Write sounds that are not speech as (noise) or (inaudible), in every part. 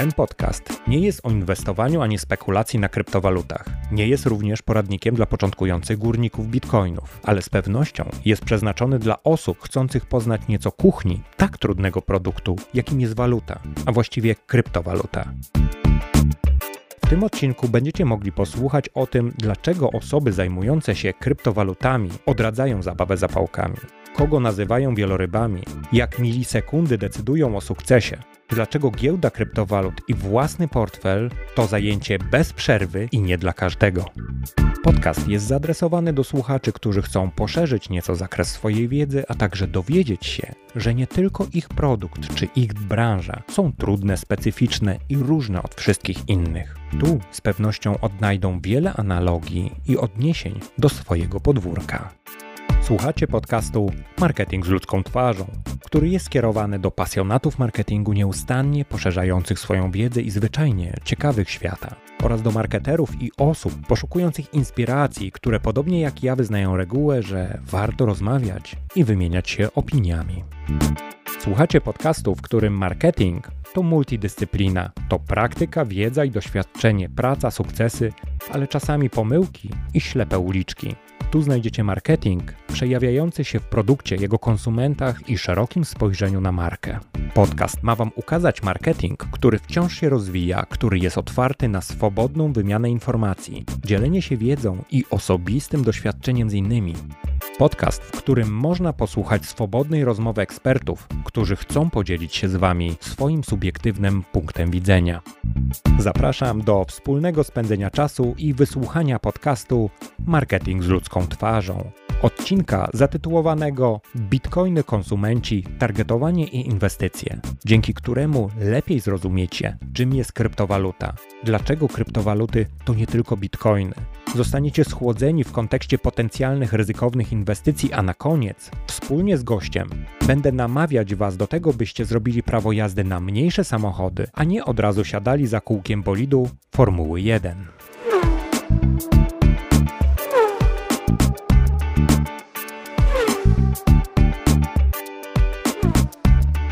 Ten podcast nie jest o inwestowaniu ani spekulacji na kryptowalutach. Nie jest również poradnikiem dla początkujących górników bitcoinów, ale z pewnością jest przeznaczony dla osób chcących poznać nieco kuchni tak trudnego produktu, jakim jest waluta, a właściwie kryptowaluta. W tym odcinku będziecie mogli posłuchać o tym, dlaczego osoby zajmujące się kryptowalutami odradzają zabawę zapałkami, kogo nazywają wielorybami, jak milisekundy decydują o sukcesie, dlaczego giełda kryptowalut i własny portfel to zajęcie bez przerwy i nie dla każdego. Podcast jest zaadresowany do słuchaczy, którzy chcą poszerzyć nieco zakres swojej wiedzy, a także dowiedzieć się, że nie tylko ich produkt czy ich branża są trudne, specyficzne i różne od wszystkich innych. Tu z pewnością odnajdą wiele analogii i odniesień do swojego podwórka. Słuchacie podcastu Marketing z ludzką twarzą, który jest skierowany do pasjonatów marketingu nieustannie poszerzających swoją wiedzę i zwyczajnie ciekawych świata, oraz do marketerów i osób poszukujących inspiracji, które podobnie jak ja wyznają regułę, że warto rozmawiać i wymieniać się opiniami. Słuchacie podcastu, w którym marketing to multidyscyplina, to praktyka, wiedza i doświadczenie, praca, sukcesy, ale czasami pomyłki i ślepe uliczki. Tu znajdziecie marketing przejawiający się w produkcie, jego konsumentach i szerokim spojrzeniu na markę. Podcast ma Wam ukazać marketing, który wciąż się rozwija, który jest otwarty na swobodną wymianę informacji, dzielenie się wiedzą i osobistym doświadczeniem z innymi. Podcast, w którym można posłuchać swobodnej rozmowy ekspertów, którzy chcą podzielić się z Wami swoim subiektywnym punktem widzenia. Zapraszam do wspólnego spędzenia czasu i wysłuchania podcastu Marketing z ludzką twarzą. Odcinka zatytułowanego Bitcoiny konsumenci, targetowanie i inwestycje, dzięki któremu lepiej zrozumiecie, czym jest kryptowaluta, dlaczego kryptowaluty to nie tylko bitcoiny. Zostaniecie schłodzeni w kontekście potencjalnych ryzykownych inwestycji, a na koniec, wspólnie z gościem, będę namawiać Was do tego, byście zrobili prawo jazdy na mniejsze samochody, a nie od razu siadali za kółkiem bolidu Formuły 1.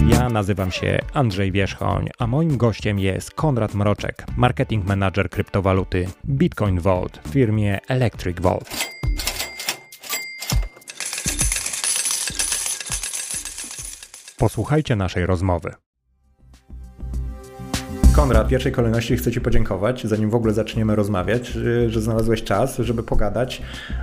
Ja nazywam się Andrzej Wierzchoń, a moim gościem jest Konrad Mroczek, marketing manager kryptowaluty Bitcoin Vault w firmie Electric Vault. Posłuchajcie naszej rozmowy. Konrad, w pierwszej kolejności chcę Ci podziękować, zanim w ogóle zaczniemy rozmawiać, że znalazłeś czas, żeby pogadać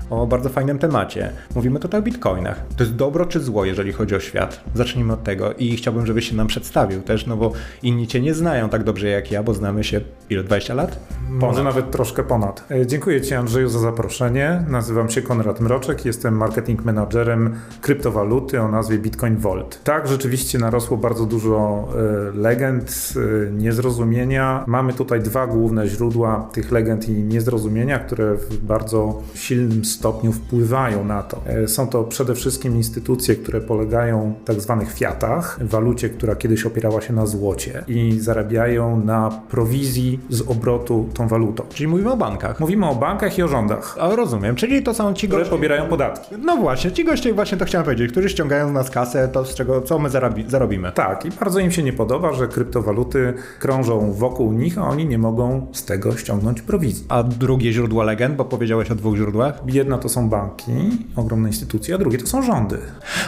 o bardzo fajnym temacie. Mówimy tutaj o bitcoinach. To jest dobro czy zło, jeżeli chodzi o świat? Zacznijmy od tego i chciałbym, żebyś się nam przedstawił też, no bo inni Cię nie znają tak dobrze jak ja, bo znamy się ile, 20 lat? Ponad. Może nawet troszkę ponad. E, dziękuję Ci Andrzeju za zaproszenie. Nazywam się Konrad Mroczek, jestem marketing managerem kryptowaluty o nazwie Bitcoin Vault. Tak, rzeczywiście narosło bardzo dużo e, legend, e, niezrozumiałych niezrozumienia. Mamy tutaj dwa główne źródła tych legend i niezrozumienia, które w bardzo silnym stopniu wpływają na to. E, są to przede wszystkim instytucje, które polegają w tak zwanych fiatach, walucie, która kiedyś opierała się na złocie i zarabiają na prowizji z obrotu tą walutą. Czyli mówimy o bankach. Mówimy o bankach i o rządach. A rozumiem, czyli to są ci goście... Które pobierają podatki. No właśnie, ci goście właśnie to chciałem powiedzieć, którzy ściągają z nas kasę, to z czego, co my zarobi, zarobimy. Tak i bardzo im się nie podoba, że kryptowaluty krążą wokół nich, a oni nie mogą z tego ściągnąć prowizji. A drugie źródło legend, bo powiedziałeś o dwóch źródłach? Jedno to są banki, ogromne instytucje, a drugie to są rządy.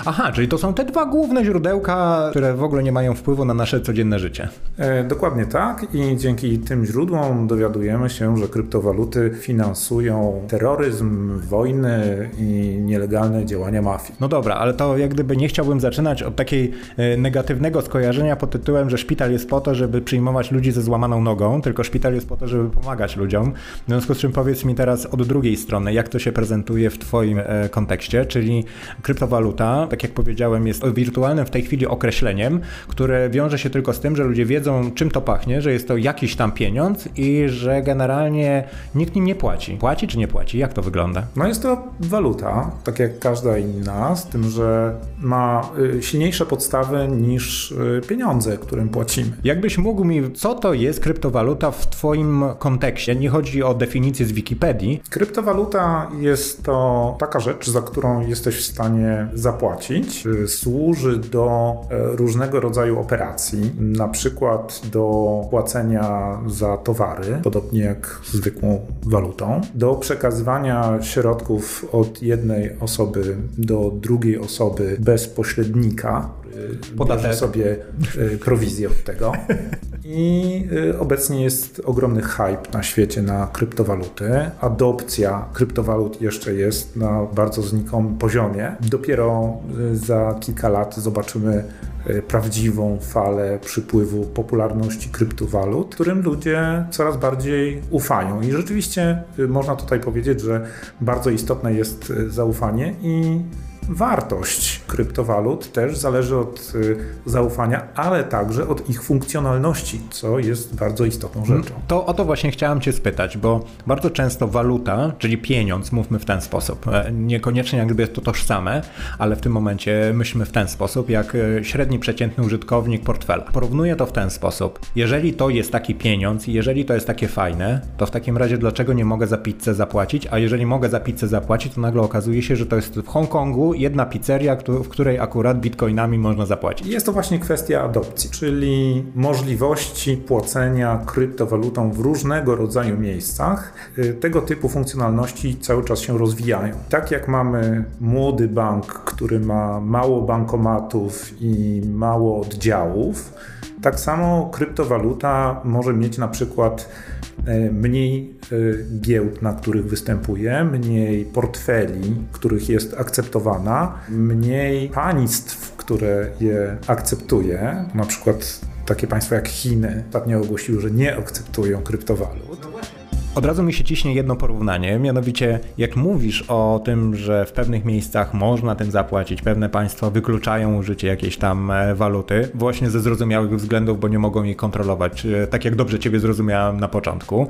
Aha, czyli to są te dwa główne źródełka, które w ogóle nie mają wpływu na nasze codzienne życie. E, dokładnie tak i dzięki tym źródłom dowiadujemy się, że kryptowaluty finansują terroryzm, wojny i nielegalne działania mafii. No dobra, ale to jak gdyby nie chciałbym zaczynać od takiej e, negatywnego skojarzenia pod tytułem, że szpital jest po to, żeby przyjmować ludzi ludzi ze złamaną nogą, tylko szpital jest po to, żeby pomagać ludziom. W związku z czym powiedz mi teraz od drugiej strony, jak to się prezentuje w Twoim e, kontekście, czyli kryptowaluta, tak jak powiedziałem, jest wirtualnym w tej chwili określeniem, które wiąże się tylko z tym, że ludzie wiedzą, czym to pachnie, że jest to jakiś tam pieniądz i że że generalnie nikt nim nie płaci. Płaci czy nie płaci? Jak to wygląda? No jest to waluta, tak jak każda inna, z tym, że ma y, silniejsze podstawy niż y, pieniądze, którym płacimy. Jakbyś mógł mi, co to jest kryptowaluta w Twoim kontekście? Nie chodzi o definicję z Wikipedii. Kryptowaluta jest to taka rzecz, za którą jesteś w stanie zapłacić. Y, służy do różnego rodzaju operacji, na przykład do płacenia za towary, podobnie jak zwykłą walutą, do przekazywania środków od jednej osoby do drugiej osoby bez pośrednika, podaży sobie e, prowizję od tego. (laughs) I e, obecnie jest ogromny hype na świecie na kryptowaluty. Adopcja kryptowalut jeszcze jest na bardzo znikomym poziomie. Dopiero za kilka lat zobaczymy prawdziwą falę przypływu popularności kryptowalut, którym ludzie coraz bardziej ufają. I rzeczywiście można tutaj powiedzieć, że bardzo istotne jest zaufanie i wartość kryptowalut też zależy od y, zaufania, ale także od ich funkcjonalności, co jest bardzo istotną mm, rzeczą. To o to właśnie chciałem Cię spytać, bo bardzo często waluta, czyli pieniądz, mówmy w ten sposób, e, niekoniecznie jakby jest to tożsame, ale w tym momencie myślmy w ten sposób, jak e, średni przeciętny użytkownik portfela. Porównuję to w ten sposób. Jeżeli to jest taki pieniądz i jeżeli to jest takie fajne, to w takim razie dlaczego nie mogę za pizzę zapłacić, a jeżeli mogę za pizzę zapłacić, to nagle okazuje się, że to jest w Hongkongu jedna pizzeria, w której akurat bitcoinami można zapłacić. Jest to właśnie kwestia adopcji, czyli możliwości płacenia kryptowalutą w różnego rodzaju miejscach. Y, tego typu funkcjonalności cały czas się rozwijają. Tak jak mamy młody bank, który ma mało bankomatów i mało oddziałów, tak samo kryptowaluta może mieć na przykład mniej e, giełd, na których występuje, mniej portfeli, których jest akceptowana, mniej państw, które je akceptuje, na przykład takie państwa jak Chiny ostatnio ogłosiły, że nie akceptują kryptowalut. Od razu mi się ciśnie jedno porównanie, mianowicie jak mówisz o tym, że w pewnych miejscach można tym zapłacić, pewne państwa wykluczają użycie jakiejś tam e, waluty, właśnie ze zrozumiałych względów, bo nie mogą jej kontrolować, e, tak jak dobrze Ciebie zrozumiałem na początku,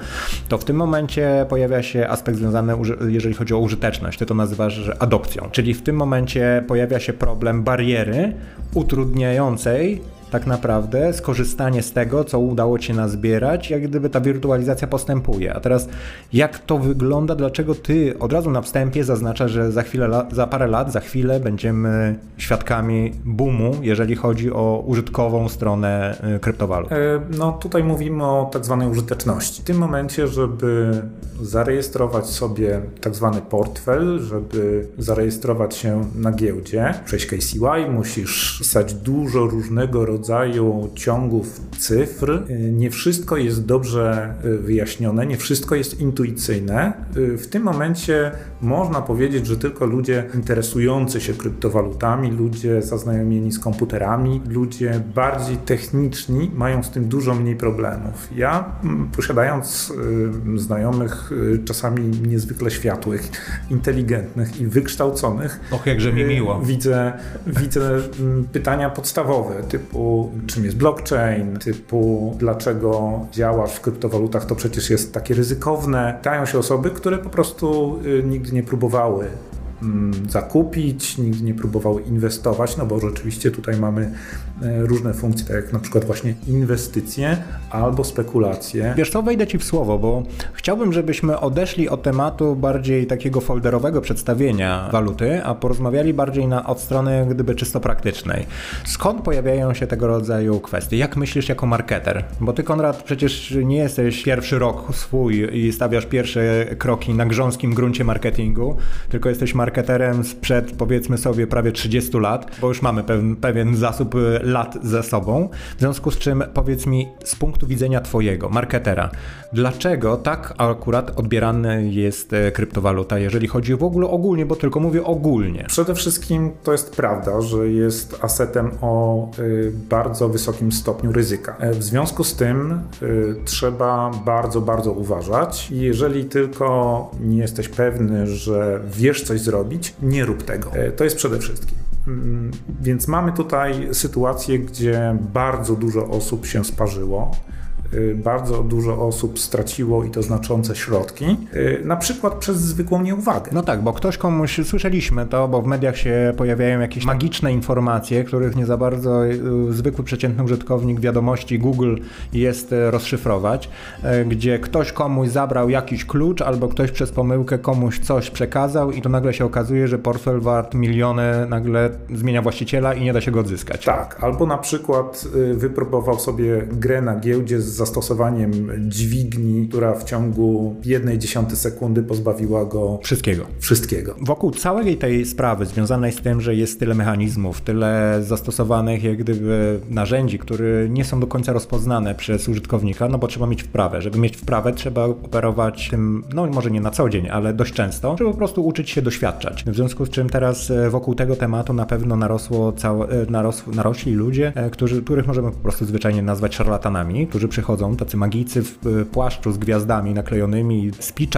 to w tym momencie pojawia się aspekt związany, jeżeli chodzi o użyteczność, Ty to nazywasz adopcją, czyli w tym momencie pojawia się problem bariery utrudniającej tak naprawdę skorzystanie z tego, co udało Ci nazbierać, jak gdyby ta wirtualizacja postępuje. A teraz jak to wygląda, dlaczego Ty od razu na wstępie zaznaczasz, że za chwilę, za parę lat, za chwilę będziemy świadkami boomu, jeżeli chodzi o użytkową stronę y, kryptowalut? E, no tutaj mówimy o tak zwanej użyteczności. W tym momencie, żeby zarejestrować sobie tak zwany portfel, żeby zarejestrować się na giełdzie, przejść KCY, musisz pisać dużo różnego rodzaju rodzaju ciągów cyfr. Nie wszystko jest dobrze y, wyjaśnione, nie wszystko jest intuicyjne. Y, w tym momencie można powiedzieć, że tylko ludzie interesujący się kryptowalutami, ludzie zaznajomieni z komputerami, ludzie bardziej techniczni mają z tym dużo mniej problemów. Ja mm, posiadając y, znajomych czasami niezwykle światłych, inteligentnych i wykształconych, Och, jakże mi miło. Widzę, widzę mm, pytania podstawowe typu czym jest blockchain, typu dlaczego działasz w kryptowalutach, to przecież jest takie ryzykowne. Pytają się osoby, które po prostu y, nigdy nie próbowały Mm, zakupić, nigdy nie próbowały inwestować, no bo rzeczywiście tutaj mamy różne funkcje, tak jak na przykład właśnie inwestycje albo spekulacje. Wiesz co, wejdę Ci w słowo, bo chciałbym, żebyśmy odeszli od tematu bardziej takiego folderowego przedstawienia waluty, a porozmawiali bardziej na, od strony gdyby czysto praktycznej. Skąd pojawiają się tego rodzaju kwestie? Jak myślisz jako marketer? Bo Ty, Konrad, przecież nie jesteś pierwszy rok swój i stawiasz pierwsze kroki na grząskim gruncie marketingu, tylko jesteś marketerem sprzed powiedzmy sobie prawie 30 lat, bo już mamy pewien, pewien zasób lat ze sobą. W związku z czym powiedz mi z punktu widzenia Twojego, marketera, dlaczego tak akurat odbierany jest y, kryptowaluta, jeżeli chodzi w ogóle ogólnie, bo tylko mówię ogólnie? Przede wszystkim to jest prawda, że jest asetem o y, bardzo wysokim stopniu ryzyka. E, w związku z tym trzeba bardzo, bardzo uważać. Jeżeli tylko nie jesteś pewny, że wiesz coś zrobić, zrobić, nie rób tego. E, to jest przede wszystkim. Więc mamy tutaj sytuację, gdzie bardzo dużo osób się sparzyło. Y, bardzo dużo osób straciło i to znaczące środki, y, na przykład przez zwykłą nieuwagę. No tak, bo ktoś komuś, słyszeliśmy to, bo w mediach się pojawiają jakieś magiczne informacje, których nie za bardzo zwykły przeciętny użytkownik wiadomości Google jest rozszyfrować, gdzie ktoś komuś zabrał jakiś klucz albo ktoś przez pomyłkę komuś coś przekazał i to nagle się okazuje, że portfel wart miliony nagle zmienia właściciela i nie da się go odzyskać. Tak, albo na przykład y, wypróbował sobie grę na giełdzie z zastosowaniem dźwigni, która w ciągu jednej dziesiątej sekundy pozbawiła go wszystkiego. Wszystkiego. Wokół całej tej sprawy związanej z tym, że jest tyle mechanizmów, tyle zastosowanych jak gdyby narzędzi, które nie są do końca rozpoznane przez użytkownika, no bo trzeba mieć wprawę. Żeby mieć wprawę, trzeba operować tym, no może nie na co dzień, ale dość często, żeby po prostu uczyć się doświadczać. W związku z czym teraz e, wokół tego tematu na pewno narosło całe, e, naros, narośli ludzie, e, którzy, których możemy po prostu zwyczajnie nazwać szarlatanami, którzy przychodzą, tacy magicy w płaszczu z gwiazdami naklejonymi,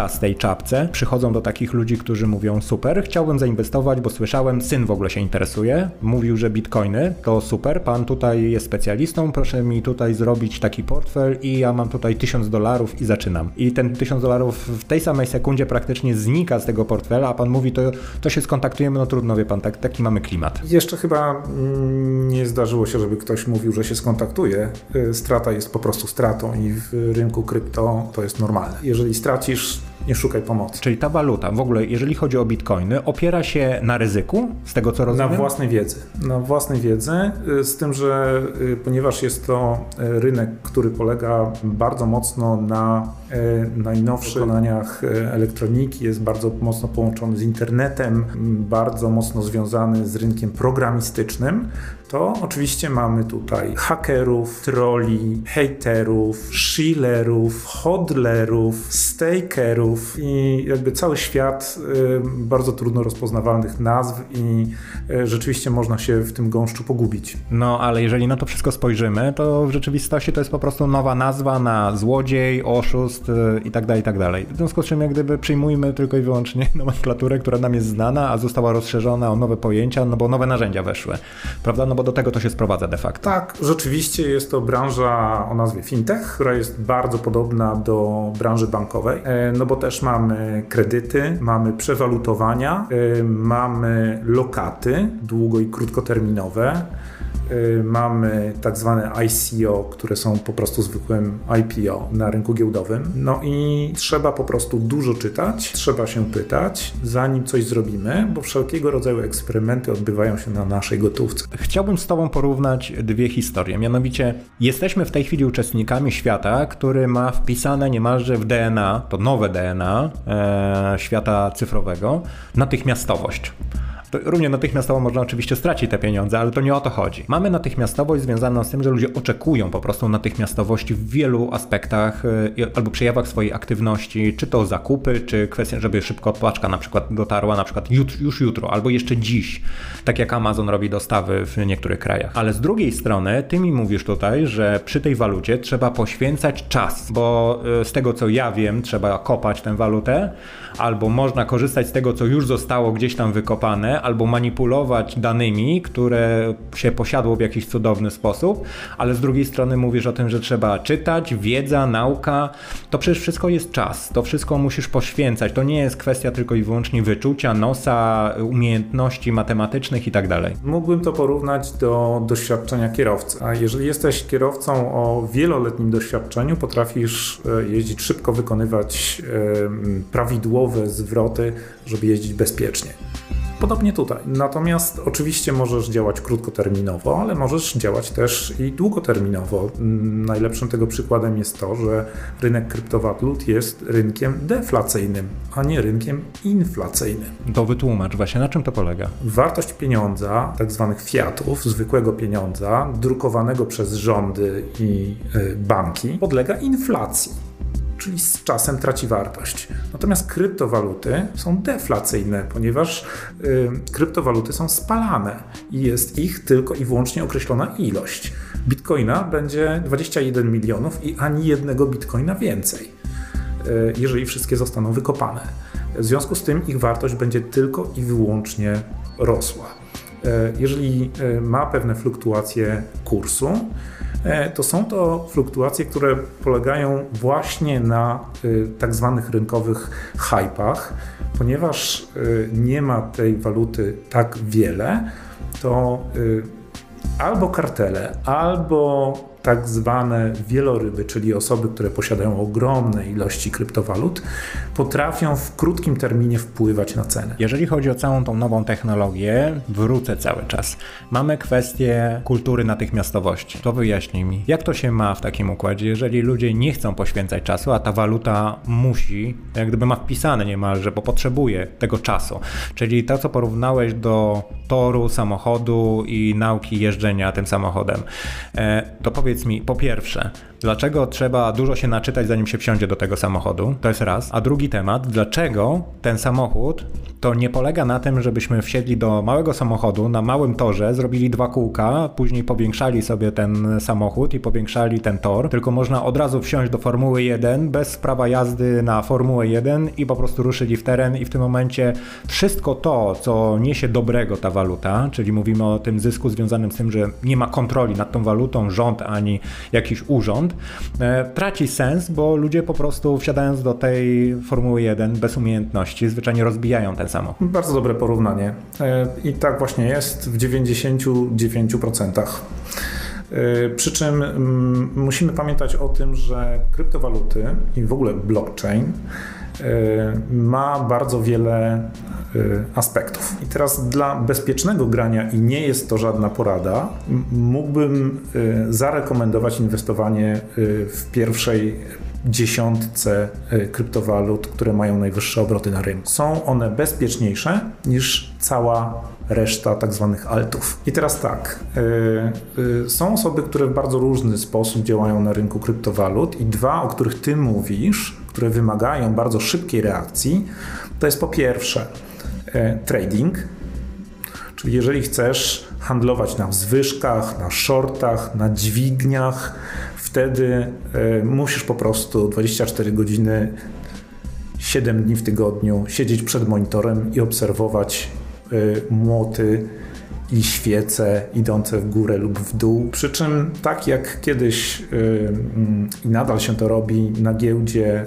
z tej czapce, przychodzą do takich ludzi, którzy mówią super, chciałbym zainwestować, bo słyszałem, syn w ogóle się interesuje, mówił, że bitcoiny to super, pan tutaj jest specjalistą, proszę mi tutaj zrobić taki portfel i ja mam tutaj tysiąc dolarów i zaczynam. I ten tysiąc dolarów w tej samej sekundzie praktycznie znika z tego portfela, a pan mówi, to, to się skontaktujemy, no trudno, wie pan, tak, taki mamy klimat. Jeszcze chyba mm, nie zdarzyło się, żeby ktoś mówił, że się skontaktuje. Y, strata jest po prostu stratą i w rynku krypto to jest normalne. Jeżeli stracisz, nie szukaj pomocy. Czyli ta waluta, w ogóle jeżeli chodzi o bitcoiny, opiera się na ryzyku, z tego co rozumiem? Na własnej wiedzy. Na własnej wiedzy, y, z tym, że y, ponieważ jest to y, rynek, który polega bardzo mocno na najnowszych wykonaniach elektroniki, jest bardzo mocno połączony z internetem, bardzo mocno związany z rynkiem programistycznym, to oczywiście mamy tutaj hakerów, troli, haterów, shillerów, hodlerów, stakerów i jakby cały świat y, bardzo trudno rozpoznawalnych nazw i y, rzeczywiście można się w tym gąszczu pogubić. No, ale jeżeli na to wszystko spojrzymy, to w rzeczywistości to jest po prostu nowa nazwa na złodziej, oszust y, i tak dalej, i tak dalej. W związku z czym jak gdyby przyjmujmy tylko i wyłącznie (laughs) nomenklaturę, która nam jest znana, a została rozszerzona o nowe pojęcia, no bo nowe narzędzia weszły, prawda? No bo do tego to się sprowadza de facto. Tak, rzeczywiście jest to branża o nazwie fintech, która jest bardzo podobna do branży bankowej, e, no bo też mamy kredyty, mamy przewalutowania, e, mamy lokaty długo i krótkoterminowe. Y, mamy tak zwane ICO, które są po prostu zwykłym IPO na rynku giełdowym. No i trzeba po prostu dużo czytać, trzeba się pytać, zanim coś zrobimy, bo wszelkiego rodzaju eksperymenty odbywają się na naszej gotówce. Chciałbym z Tobą porównać dwie historie. Mianowicie, jesteśmy w tej chwili uczestnikami świata, który ma wpisane niemalże w DNA, to nowe DNA e, świata cyfrowego, natychmiastowość. Równie natychmiastowo można oczywiście stracić te pieniądze, ale to nie o to chodzi. Mamy natychmiastowość związaną z tym, że ludzie oczekują po prostu natychmiastowości w wielu aspektach y, albo przejawach swojej aktywności, czy to zakupy, czy kwestia, żeby szybko paczka na przykład dotarła na przykład już jutro, albo jeszcze dziś, tak jak Amazon robi dostawy w niektórych krajach. Ale z drugiej strony, ty mi mówisz tutaj, że przy tej walucie trzeba poświęcać czas, bo y, z tego co ja wiem, trzeba kopać tę walutę, albo można korzystać z tego, co już zostało gdzieś tam wykopane, albo manipulować danymi, które się posiadło w jakiś cudowny sposób, ale z drugiej strony mówisz o tym, że trzeba czytać, wiedza, nauka, to przecież wszystko jest czas, to wszystko musisz poświęcać, to nie jest kwestia tylko i wyłącznie wyczucia, nosa, umiejętności matematycznych i tak dalej. Mógłbym to porównać do doświadczenia kierowcy. A jeżeli jesteś kierowcą o wieloletnim doświadczeniu, potrafisz e, jeździć szybko, wykonywać prawidłowe zwroty, żeby jeździć bezpiecznie. Podobnie tutaj. Natomiast oczywiście możesz działać krótkoterminowo, ale możesz działać też i długoterminowo. Najlepszym tego przykładem jest to, że rynek kryptowalut jest rynkiem deflacyjnym, a nie rynkiem inflacyjnym. To wytłumacz właśnie, na czym to polega? Wartość pieniądza, tak zwanych fiatów, zwykłego pieniądza, drukowanego przez rządy i y, banki, podlega inflacji czyli z czasem traci wartość. Natomiast kryptowaluty są deflacyjne, ponieważ y, kryptowaluty są spalane i jest ich tylko i wyłącznie określona ilość. Bitcoina będzie 21 milionów i ani jednego bitcoina więcej, y, jeżeli wszystkie zostaną wykopane. W związku z tym ich wartość będzie tylko i wyłącznie rosła. Y, jeżeli y, ma pewne fluktuacje kursu, to są to fluktuacje, które polegają właśnie na y, tak zwanych rynkowych hypach. Ponieważ y, nie ma tej waluty tak wiele, to y, albo kartele, albo tak zwane wieloryby, czyli osoby, które posiadają ogromne ilości kryptowalut, potrafią w krótkim terminie wpływać na cenę. Jeżeli chodzi o całą tą nową technologię, wrócę cały czas. Mamy kwestię kultury natychmiastowości. To wyjaśnij mi, jak to się ma w takim układzie, jeżeli ludzie nie chcą poświęcać czasu, a ta waluta musi, jak gdyby ma wpisane niemalże, bo potrzebuje tego czasu. Czyli to, co porównałeś do toru, samochodu i nauki jeżdżenia tym samochodem, e, to powiedz powiedz mi, po pierwsze, dlaczego trzeba dużo się naczytać, zanim się wsiądzie do tego samochodu? To jest raz. A drugi temat, dlaczego ten samochód to nie polega na tym, żebyśmy wsiedli do małego samochodu na małym torze, zrobili dwa kółka, później powiększali sobie ten samochód i powiększali ten tor, tylko można od razu wsiąść do Formuły 1 bez prawa jazdy na Formułę 1 i po prostu ruszyli w teren i w tym momencie wszystko to, co niesie dobrego ta waluta, czyli mówimy o tym zysku związanym z tym, że nie ma kontroli nad tą walutą rząd ani jakiś urząd, e, traci sens, bo ludzie po prostu wsiadając do tej Formuły 1 bez umiejętności zwyczajnie rozbijają ten samochód. Bardzo dobre porównanie. E, I tak właśnie jest w 99%. E, przy czym mm, musimy pamiętać o tym, że kryptowaluty i w ogóle blockchain ma bardzo wiele aspektów. I teraz dla bezpiecznego grania, i nie jest to żadna porada, mógłbym zarekomendować inwestowanie w pierwszej dziesiątce kryptowalut, które mają najwyższe obroty na rynku. Są one bezpieczniejsze niż cała reszta tak zwanych altów. I teraz tak, yy, są osoby, które w bardzo różny sposób działają na rynku kryptowalut i dwa, o których ty mówisz, które wymagają bardzo szybkiej reakcji, to jest po pierwsze yy, trading, czyli jeżeli chcesz handlować na wzwyżkach, na shortach, na dźwigniach, wtedy e, musisz po prostu 24 godziny, 7 dni w tygodniu siedzieć przed monitorem i obserwować e, młoty i świece idące w górę lub w dół. Przy czym tak jak kiedyś e, mm, i nadal się to robi na giełdzie,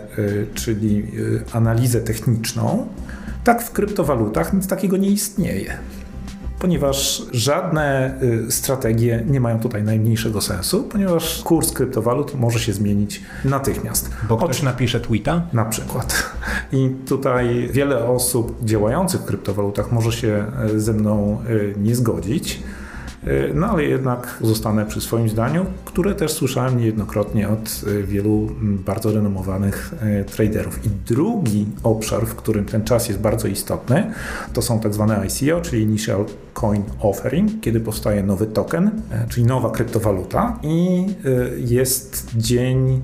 czyli analizę techniczną, tak w kryptowalutach nic takiego nie istnieje ponieważ żadne y, strategie nie mają tutaj najmniejszego sensu, ponieważ kurs kryptowalut może się zmienić natychmiast. Bo ktoś Od... napisze tweeta? Na przykład. I tutaj wiele osób działających w kryptowalutach może się y, ze mną y, nie zgodzić. E, no ale jednak zostanę przy swoim zdaniu, które też słyszałem niejednokrotnie od e, wielu bardzo renomowanych e, traderów. I drugi obszar, w którym ten czas jest bardzo istotny, to są tak zwane ICO, czyli Initial Coin Offering, kiedy powstaje nowy token, czyli nowa kryptowaluta i jest dzień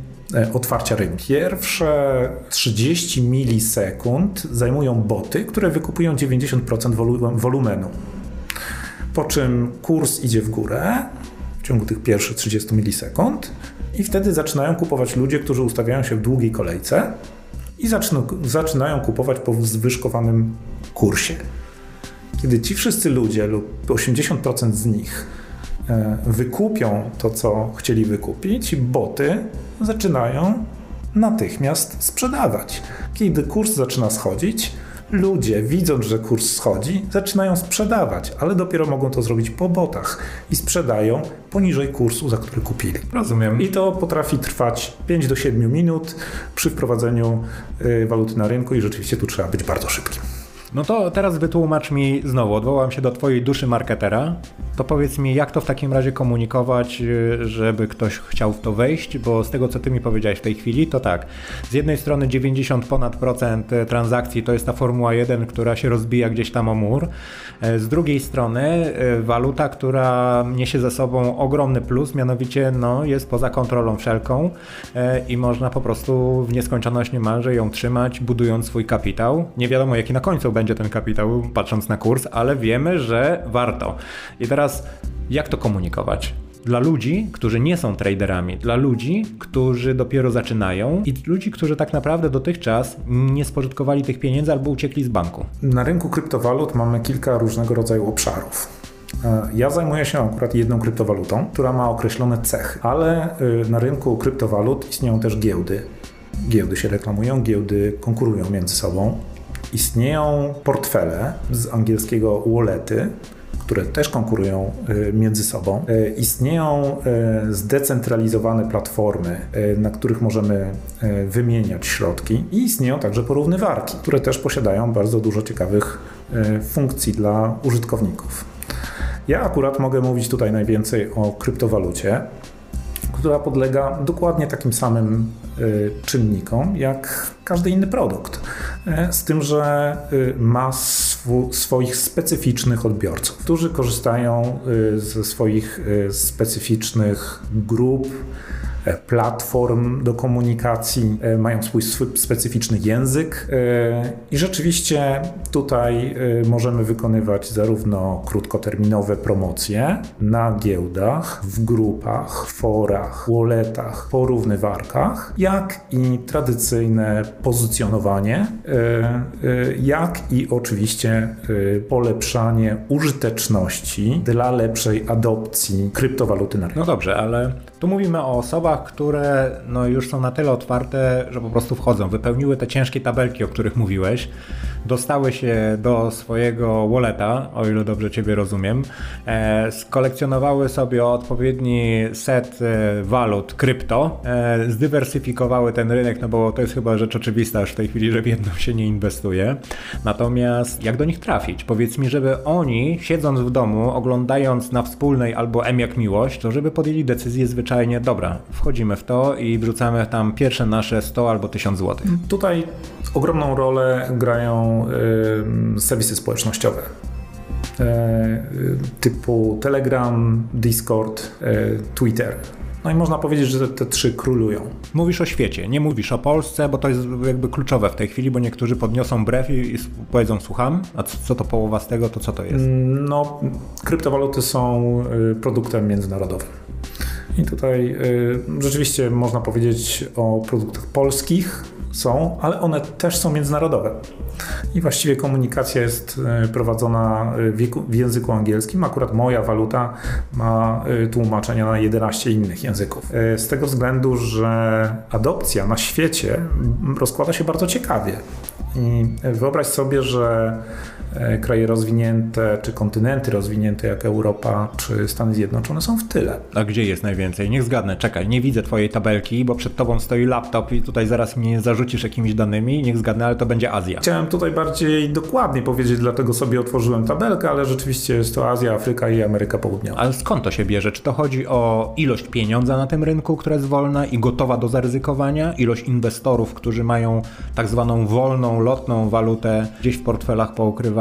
otwarcia rynku. Pierwsze 30 milisekund zajmują boty, które wykupują 90% wolumenu po czym kurs idzie w górę w ciągu tych pierwszych 30 milisekund i wtedy zaczynają kupować ludzie, którzy ustawiają się w długiej kolejce i zaczynają kupować po zwyżkowanym kursie. Kiedy ci wszyscy ludzie lub 80% z nich e, wykupią to, co chcieli wykupić, boty zaczynają natychmiast sprzedawać. Kiedy kurs zaczyna schodzić, ludzie, widząc, że kurs schodzi, zaczynają sprzedawać, ale dopiero mogą to zrobić po botach i sprzedają poniżej kursu, za który kupili. Rozumiem. I to potrafi trwać 5 do 7 minut przy wprowadzeniu y, waluty na rynku i rzeczywiście tu trzeba być bardzo szybkim. No to teraz wytłumacz mi znowu, odwołam się do Twojej duszy marketera. To powiedz mi, jak to w takim razie komunikować, y, żeby ktoś chciał w to wejść, bo z tego, co Ty mi powiedziałeś w tej chwili, to tak. Z jednej strony 90 ponad procent transakcji to jest ta Formuła 1, która się rozbija gdzieś tam o mur. E, z drugiej strony e, waluta, która niesie ze sobą ogromny plus, mianowicie no, jest poza kontrolą wszelką e, i można po prostu w nieskończoność niemalże ją trzymać, budując swój kapitał. Nie wiadomo, jaki na końcu będzie ten kapitał, patrząc na kurs, ale wiemy, że warto. I teraz jak to komunikować? Dla ludzi, którzy nie są traderami, dla ludzi, którzy dopiero zaczynają i ludzi, którzy tak naprawdę dotychczas nie spożytkowali tych pieniędzy albo uciekli z banku. Na rynku kryptowalut mamy kilka różnego rodzaju obszarów. Ja zajmuję się akurat jedną kryptowalutą, która ma określone cechy, ale na rynku kryptowalut istnieją też giełdy. Giełdy się reklamują, giełdy konkurują między sobą. Istnieją portfele z angielskiego wallety, które też konkurują e, między sobą. E, istnieją e, zdecentralizowane platformy, na których możemy wymieniać środki i istnieją także porównywarki, które też posiadają bardzo dużo ciekawych funkcji dla użytkowników. Ja akurat mogę mówić tutaj najwięcej o kryptowalucie, która podlega dokładnie takim samym czynnikom jak każdy inny produkt. Z tym, że ma swoich specyficznych odbiorców, którzy korzystają y, ze swoich y, specyficznych grup, platform do komunikacji, e, mają swój specyficzny język e, i rzeczywiście tutaj możemy wykonywać zarówno krótkoterminowe promocje na giełdach, w grupach, forach, walletach, porównywarkach, jak i tradycyjne pozycjonowanie, jak i oczywiście polepszanie użyteczności dla lepszej adopcji kryptowaluty na rynku. No dobrze, ale tu mówimy o osobach, które no już są na tyle otwarte, że po prostu wchodzą, wypełniły te ciężkie tabelki, o których mówiłeś, dostały się do swojego walleta, o ile dobrze Ciebie rozumiem, e, skolekcjonowały sobie odpowiedni set e, walut krypto, e, zdywersyfikowały ten rynek, no bo to jest chyba rzecz oczywista już w tej chwili, że w jedną się nie inwestuje. Natomiast jak do nich trafić? Powiedz mi, żeby oni, siedząc w domu, oglądając na wspólnej albo M jak miłość, to żeby podjęli decyzję zwyczajnie, dobra, wchodzimy w to i wrzucamy tam pierwsze nasze 100 albo 1000 zł. Tutaj ogromną rolę grają y, serwisy społecznościowe e, typu Telegram, Discord, e, Twitter. No i można powiedzieć, że te, te, trzy królują. Mówisz o świecie, nie mówisz o Polsce, bo to jest jakby kluczowe w tej chwili, bo niektórzy podniosą brew i, i powiedzą słucham, a co to połowa z tego, to co to jest? No, kryptowaluty są y, produktem międzynarodowym. I tutaj y, rzeczywiście można powiedzieć o produktach polskich, są, ale one też są międzynarodowe. I właściwie komunikacja jest y, prowadzona w, wieku, w, języku angielskim. Akurat moja waluta ma y, tłumaczenia na 11 innych języków. Y, z tego względu, że adopcja na świecie rozkłada się bardzo ciekawie. I wyobraź sobie, że kraje rozwinięte, czy kontynenty rozwinięte jak Europa, czy Stany Zjednoczone są w tyle. A gdzie jest najwięcej? Niech zgadnę, czekaj, nie widzę twojej tabelki, bo przed tobą stoi laptop i tutaj zaraz mnie zarzucisz jakimiś danymi, niech zgadnę, ale to będzie Azja. Chciałem tutaj bardziej dokładnie powiedzieć, dlatego sobie otworzyłem tabelkę, ale rzeczywiście jest to Azja, Afryka i Ameryka Południowa. Ale skąd to się bierze? Czy to chodzi o ilość pieniądza na tym rynku, która jest wolna i gotowa do zaryzykowania? Ilość inwestorów, którzy mają tak zwaną wolną, lotną walutę gdzieś w portfelach poukrywaną?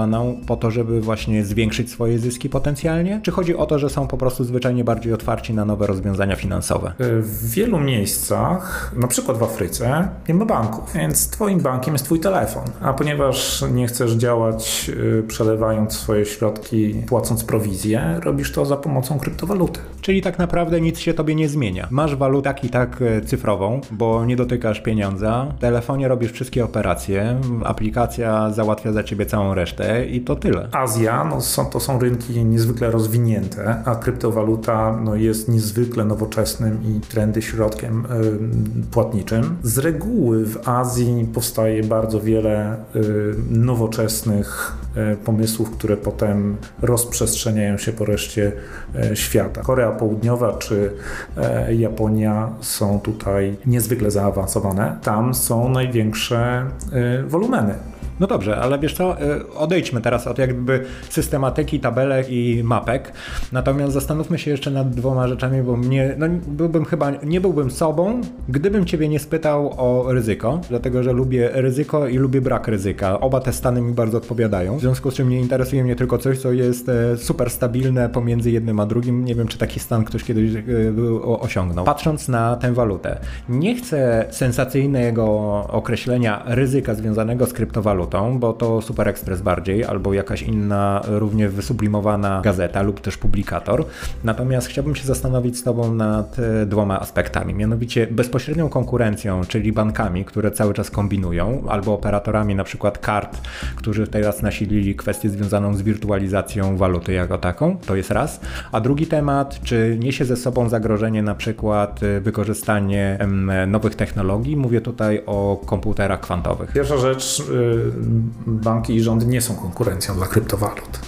Po to, żeby właśnie zwiększyć swoje zyski potencjalnie? Czy chodzi o to, że są po prostu zwyczajnie bardziej otwarci na nowe rozwiązania finansowe? W wielu miejscach, na przykład w Afryce, nie ma banków, więc twoim bankiem jest twój telefon. A ponieważ nie chcesz działać y, przelewając swoje środki, płacąc prowizję, robisz to za pomocą kryptowaluty. Czyli tak naprawdę nic się tobie nie zmienia. Masz walutę tak i tak e, cyfrową, bo nie dotykasz pieniądza, w telefonie robisz wszystkie operacje, aplikacja załatwia za ciebie całą resztę i to tyle. Azja no, są, to są rynki niezwykle rozwinięte, a kryptowaluta no, jest niezwykle nowoczesnym i trendy środkiem y, płatniczym. Z reguły w Azji powstaje bardzo wiele y, nowoczesnych y, pomysłów, które potem rozprzestrzeniają się po reszcie świata. Korea Południowa czy Japonia są tutaj niezwykle zaawansowane. Tam są największe wolumeny no dobrze, ale wiesz co, y, odejdźmy teraz od jakby systematyki, tabelek i mapek. Natomiast zastanówmy się jeszcze nad dwoma rzeczami, bo mnie, no byłbym chyba, nie byłbym sobą, gdybym ciebie nie spytał o ryzyko, dlatego że lubię ryzyko i lubię brak ryzyka. Oba te stany mi bardzo odpowiadają. W związku z czym nie interesuje mnie tylko coś, co jest e, super stabilne pomiędzy jednym a drugim. Nie wiem, czy taki stan ktoś kiedyś e, osiągnął. Patrząc na tę walutę, nie chcę sensacyjnego określenia ryzyka związanego z kryptowalutą, bo to Super Express bardziej, albo jakaś inna, równie wysublimowana gazeta lub też publikator. Natomiast chciałbym się zastanowić z Tobą nad e, dwoma aspektami, mianowicie bezpośrednią konkurencją, czyli bankami, które cały czas kombinują, albo operatorami na przykład kart, którzy teraz nasilili kwestię związaną z wirtualizacją waluty jako taką, to jest raz. A drugi temat, czy niesie ze sobą zagrożenie na przykład e, wykorzystanie nowych technologii, mówię tutaj o komputerach kwantowych. Pierwsza rzecz, y, banki i rządy nie są konkurencją dla kryptowalut.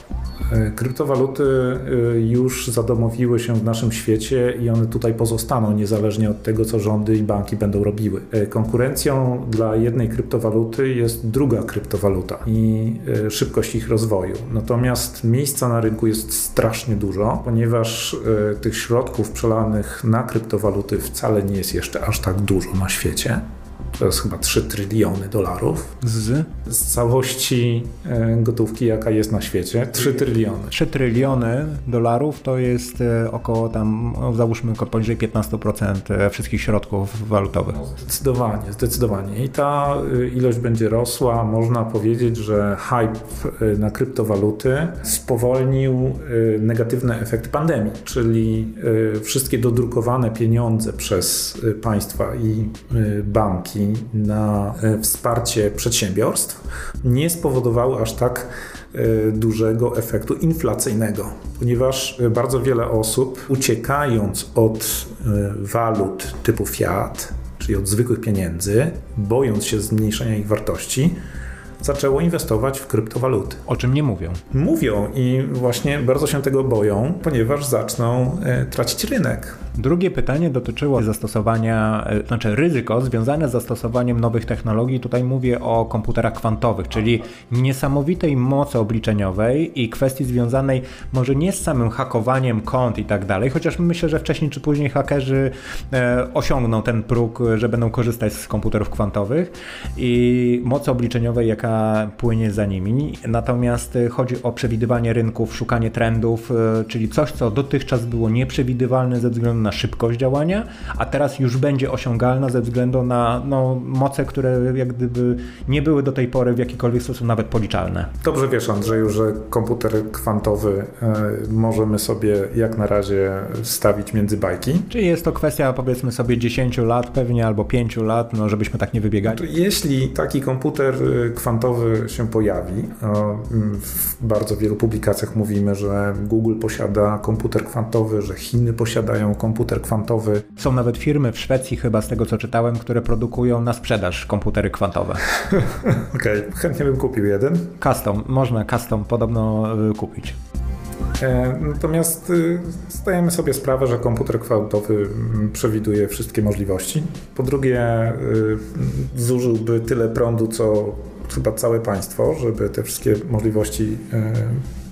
Y, kryptowaluty y, już zadomowiły się w naszym świecie i one tutaj pozostaną, niezależnie od tego, co rządy i banki będą robiły. Konkurencją dla jednej kryptowaluty jest druga kryptowaluta i szybkość ich rozwoju. Natomiast miejsca na rynku jest strasznie dużo, ponieważ tych środków przelanych na kryptowaluty wcale nie jest jeszcze aż tak dużo na świecie to jest chyba 3 tryliony dolarów. Z? Z całości e, gotówki, jaka jest na świecie. 3 tryliony. 3 tryliony dolarów to jest e, około tam, no, załóżmy poniżej 15% e, wszystkich środków walutowych. No, zdecydowanie, zdecydowanie. I ta ilość będzie rosła. Można powiedzieć, że hype na kryptowaluty spowolnił negatywny efekt pandemii, czyli wszystkie dodrukowane pieniądze przez państwa i banki na e, wsparcie przedsiębiorstw nie spowodowały aż tak e, dużego efektu inflacyjnego, ponieważ e, bardzo wiele osób uciekając od walut typu fiat, czyli od zwykłych pieniędzy, bojąc się zmniejszenia ich wartości, zaczęło inwestować w kryptowaluty. O czym nie mówią? Mówią i właśnie bardzo się tego boją, ponieważ zaczną tracić rynek. Drugie pytanie dotyczyło zastosowania, e, znaczy ryzyko związane z zastosowaniem nowych technologii. Tutaj mówię o komputerach kwantowych, czyli niesamowitej mocy obliczeniowej i kwestii związanej może nie z samym hakowaniem kont i tak dalej, chociaż myślę, że wcześniej czy później hakerzy e, osiągną ten próg, że będą korzystać z komputerów kwantowych i mocy obliczeniowej, jaka płynie za nimi. Natomiast e, chodzi o przewidywanie rynków, szukanie trendów, czyli coś, co dotychczas było nieprzewidywalne ze względu na na szybkość działania, a teraz już będzie osiągalna ze względu na no, moce, które jak gdyby nie były do tej pory w jakikolwiek sposób nawet policzalne. Dobrze wiesz, Andrzeju, że komputer kwantowy y, możemy sobie jak na razie stawić między bajki. Czyli jest to kwestia powiedzmy sobie 10 lat pewnie albo 5 lat, no żebyśmy tak nie wybiegali. Jeśli taki komputer e, kwantowy się pojawi, w bardzo wielu publikacjach mówimy, że Google posiada komputer kwantowy, że Chiny posiadają komputer komputer kwantowy. Są nawet firmy w Szwecji, chyba z tego co czytałem, które produkują na sprzedaż komputery kwantowe. (laughs) Okej, okay. chętnie bym kupił jeden. Custom, można custom podobno y, kupić. E, natomiast y, zdajemy sobie sprawę, że komputer kwantowy mm, przewiduje wszystkie możliwości. Po drugie, y, zużyłby tyle prądu, co chyba całe państwo, żeby te wszystkie możliwości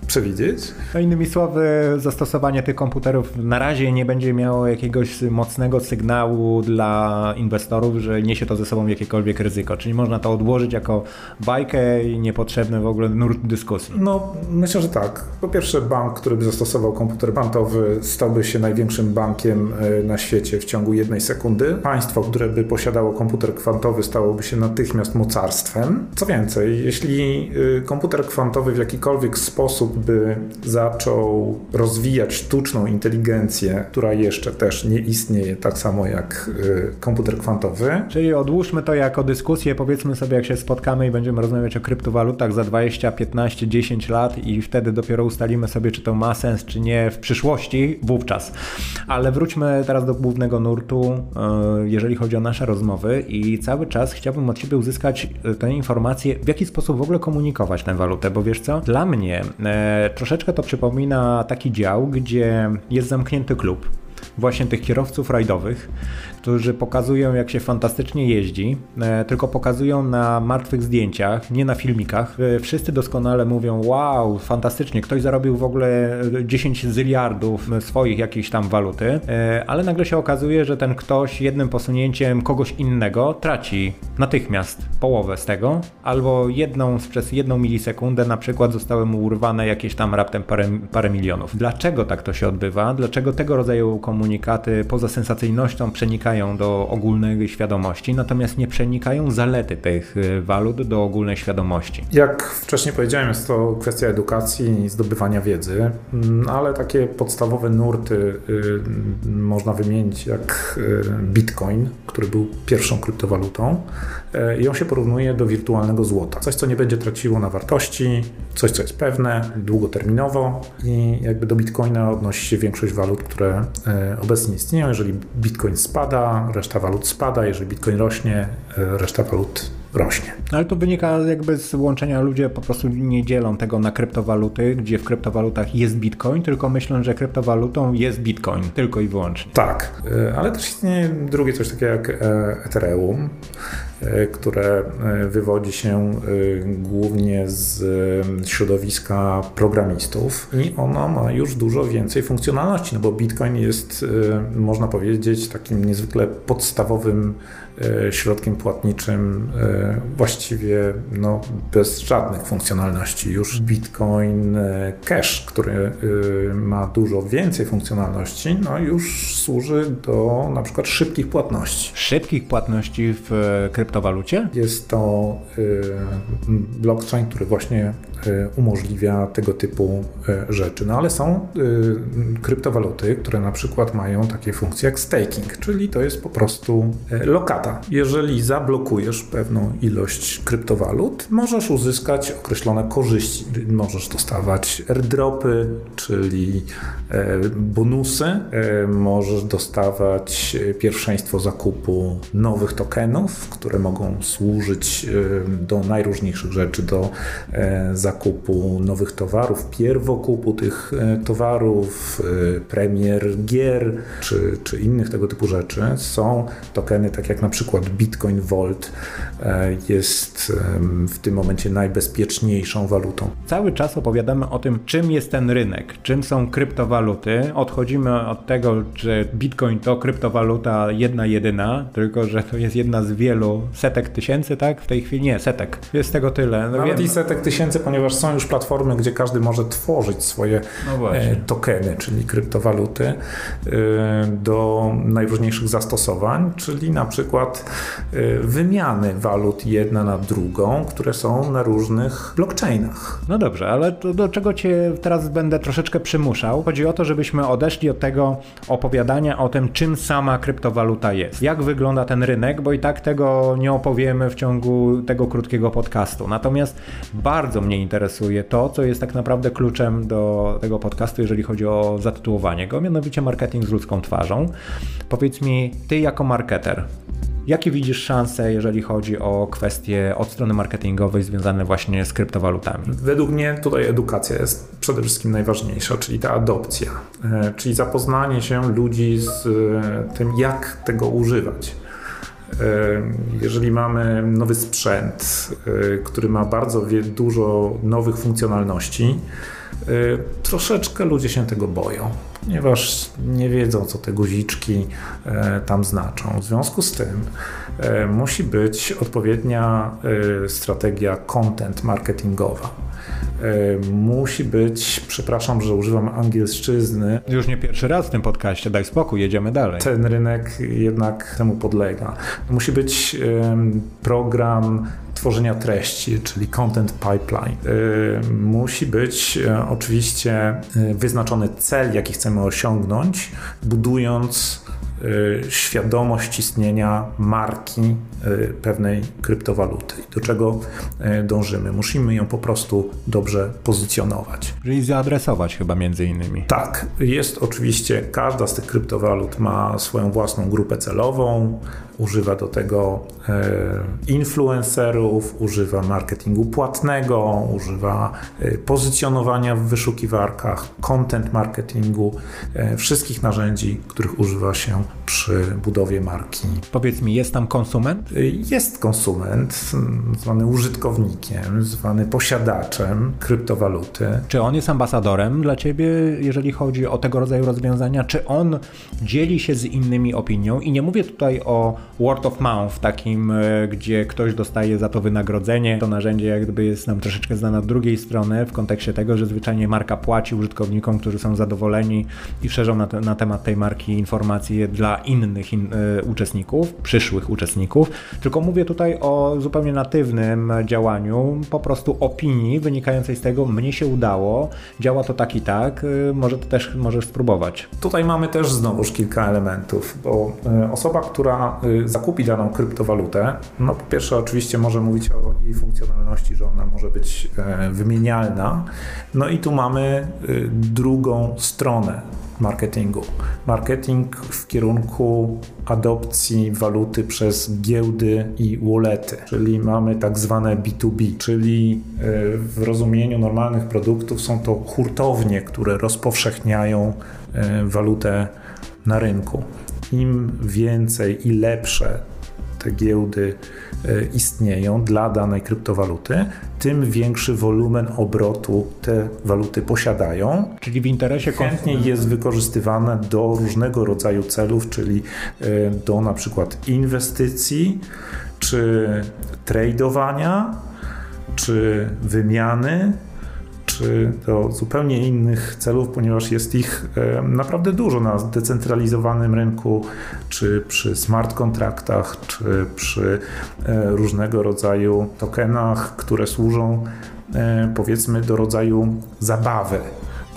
przewidzieć. No innymi słowy, zastosowanie tych komputerów na razie nie będzie miało jakiegoś mocnego sygnału dla inwestorów, że niesie to ze sobą jakiekolwiek ryzyko. Czyli można to odłożyć jako bajkę i niepotrzebny w ogóle nurt dyskusji. No, myślę, że tak. Po pierwsze, bank, który by zastosował komputer kwantowy, stałby się największym bankiem e, na świecie w ciągu jednej sekundy. Państwo, które by posiadało komputer kwantowy, stałoby się natychmiast mocarstwem. Co więcej, jeśli e, komputer kwantowy w jakikolwiek sposób by zaczął rozwijać sztuczną inteligencję, która jeszcze też nie istnieje tak samo jak y, komputer kwantowy. Czyli odłóżmy to jako dyskusję, powiedzmy sobie, jak się spotkamy i będziemy rozmawiać o kryptowalutach za 20, 15, 10 lat i wtedy dopiero ustalimy sobie, czy to ma sens, czy nie w przyszłości, wówczas. Ale wróćmy teraz do głównego nurtu, y, jeżeli chodzi o nasze rozmowy i cały czas chciałbym od Ciebie uzyskać y, tę informację, w jaki sposób w ogóle komunikować tę walutę, bo wiesz co, dla mnie troszeczkę to przypomina taki dział, gdzie jest zamknięty klub właśnie tych kierowców rajdowych, którzy pokazują, jak się fantastycznie jeździ, e, tylko pokazują na martwych zdjęciach, nie na filmikach. E, wszyscy doskonale mówią: Wow, fantastycznie, ktoś zarobił w ogóle 10 zyliardów swoich jakiejś tam waluty, e, ale nagle się okazuje, że ten ktoś jednym posunięciem kogoś innego traci natychmiast połowę z tego, albo jedną przez jedną milisekundę na przykład zostały mu urwane jakieś tam raptem parę, parę milionów. Dlaczego tak to się odbywa? Dlaczego tego rodzaju komunikacja komunikaty poza sensacyjnością przenikają do ogólnej świadomości, natomiast nie przenikają zalety tych y, walut do ogólnej świadomości. Jak wcześniej powiedziałem, jest to kwestia edukacji i zdobywania wiedzy, mm, ale takie podstawowe nurty y, można wymienić jak y, Bitcoin, który był pierwszą kryptowalutą i on się porównuje do wirtualnego złota. Coś, co nie będzie traciło na wartości, coś, co jest pewne długoterminowo i jakby do Bitcoina odnosi się większość walut, które e, obecnie istnieją. Jeżeli Bitcoin spada, reszta walut spada, jeżeli Bitcoin rośnie, e, reszta walut rośnie. Ale to wynika jakby z łączenia ludzie po prostu nie dzielą tego na kryptowaluty, gdzie w kryptowalutach jest bitcoin, tylko myślą, że kryptowalutą jest bitcoin, tylko i wyłącznie. Tak, e, ale też istnieje drugie coś takiego jak Ethereum, E, które e, wywodzi się e, głównie z środowiska programistów i ono ma już dużo więcej funkcjonalności, no bo Bitcoin jest, można powiedzieć, takim niezwykle podstawowym E, środkiem płatniczym e, właściwie no, bez żadnych funkcjonalności. Już Bitcoin e, Cash, który ma dużo więcej funkcjonalności, no już służy do na przykład szybkich płatności. Szybkich płatności w kryptowalucie? Jest to blockchain, który właśnie umożliwia tego typu rzeczy. No ale są kryptowaluty, które na przykład mają takie funkcje jak staking, czyli to jest po prostu lokata jeżeli zablokujesz pewną ilość kryptowalut, możesz uzyskać określone korzyści. Możesz dostawać airdropy, czyli e, bonusy, e, możesz dostawać pierwszeństwo zakupu nowych tokenów, które mogą służyć e, do najróżniejszych rzeczy, do zakupu nowych towarów, pierwokupu tych towarów, premier gier czy, czy innych tego typu rzeczy. Są tokeny, tak jak na przykład przykład Bitcoin Vault e, jest w tym momencie najbezpieczniejszą walutą. Cały czas opowiadamy o tym, czym jest ten rynek, czym są kryptowaluty. Odchodzimy od tego, że Bitcoin to kryptowaluta jedna jedyna, tylko że to jest jedna z wielu setek tysięcy, tak? W tej chwili nie, setek. Jest tego tyle. No Nawet wiem. i setek tysięcy, ponieważ są już platformy, gdzie każdy może tworzyć swoje no e, tokeny, czyli kryptowaluty e, do najróżniejszych zastosowań, czyli na przykład przykład y, wymiany walut jedna na drugą, które są na różnych blockchainach. No dobrze, ale to do czego cię teraz będę troszeczkę przymuszał? Chodzi o to, żebyśmy odeszli od tego opowiadania o tym, czym sama kryptowaluta jest. Jak wygląda ten rynek, bo i tak tego nie opowiemy w ciągu tego krótkiego podcastu. Natomiast bardzo mnie interesuje to, co jest tak naprawdę kluczem do tego podcastu, jeżeli chodzi o zatytułowanie go, mianowicie marketing z ludzką twarzą. Powiedz mi, ty jako marketer, Jakie widzisz szanse, jeżeli chodzi o kwestie od strony marketingowej związane właśnie z kryptowalutami? Według mnie tutaj edukacja jest przede wszystkim najważniejsza, czyli ta adopcja, e, czyli zapoznanie się ludzi z e, tym, jak tego używać. E, jeżeli mamy nowy sprzęt, który ma bardzo dużo nowych funkcjonalności, troszeczkę ludzie się tego boją ponieważ nie wiedzą, co te guziczki e, tam znaczą. W związku z tym e, musi być odpowiednia e, strategia content marketingowa. Musi być, przepraszam, że używam angielszczyzny. Już nie pierwszy raz w tym podcaście, daj spokój, jedziemy dalej. Ten rynek jednak temu podlega. Musi być program tworzenia treści, czyli content pipeline. Y, musi być y, oczywiście wyznaczony cel, jaki chcemy osiągnąć, budując świadomość istnienia marki pewnej kryptowaluty. Do czego dążymy? Musimy ją po prostu dobrze pozycjonować. Czyli zaadresować chyba między innymi. Tak. Jest oczywiście, każda z tych kryptowalut ma swoją własną grupę celową, używa do tego e, influencerów, używa marketingu płatnego, używa e, pozycjonowania w wyszukiwarkach, content marketingu, e, wszystkich narzędzi, których używa się przy budowie marki. Powiedz mi, jest tam konsument? Jest konsument, zwany użytkownikiem, zwany posiadaczem kryptowaluty. Czy on jest ambasadorem dla ciebie, jeżeli chodzi o tego rodzaju rozwiązania? Czy on dzieli się z innymi opinią? I nie mówię tutaj o word of mouth, takim, e, gdzie ktoś dostaje za to wynagrodzenie. To narzędzie jak gdyby jest nam troszeczkę znane od drugiej strony, w kontekście tego, że zwyczajnie marka płaci użytkownikom, którzy są zadowoleni i szerzą na, te, na temat tej marki informacje dla innych in, y, uczestników, przyszłych uczestników. Tylko mówię tutaj o zupełnie natywnym działaniu, po prostu opinii wynikającej z tego, mnie się udało, działa to tak i tak, y, może to też możesz spróbować. Tutaj mamy też znowuż kilka elementów, bo y, osoba, która zakupi daną kryptowalutę, no po pierwsze oczywiście może mówić o jej funkcjonalności, że ona może być wymienialna, no i tu mamy drugą stronę marketingu. Marketing w kierunku adopcji waluty przez giełdy i wallety, czyli mamy tak zwane B2B, czyli e, w rozumieniu normalnych produktów są to hurtownie, które rozpowszechniają e, walutę na rynku. Im więcej i lepsze te giełdy e, istnieją dla danej kryptowaluty, tym większy wolumen obrotu te waluty posiadają. Czyli w interesie chętnie jest wykorzystywane do różnego rodzaju celów, czyli e, do na przykład inwestycji, czy tradowania, czy wymiany, czy do zupełnie innych celów, ponieważ jest ich e, naprawdę dużo na zdecentralizowanym rynku, czy przy smart kontraktach, czy przy e, różnego rodzaju tokenach, które służą e, powiedzmy do rodzaju zabawy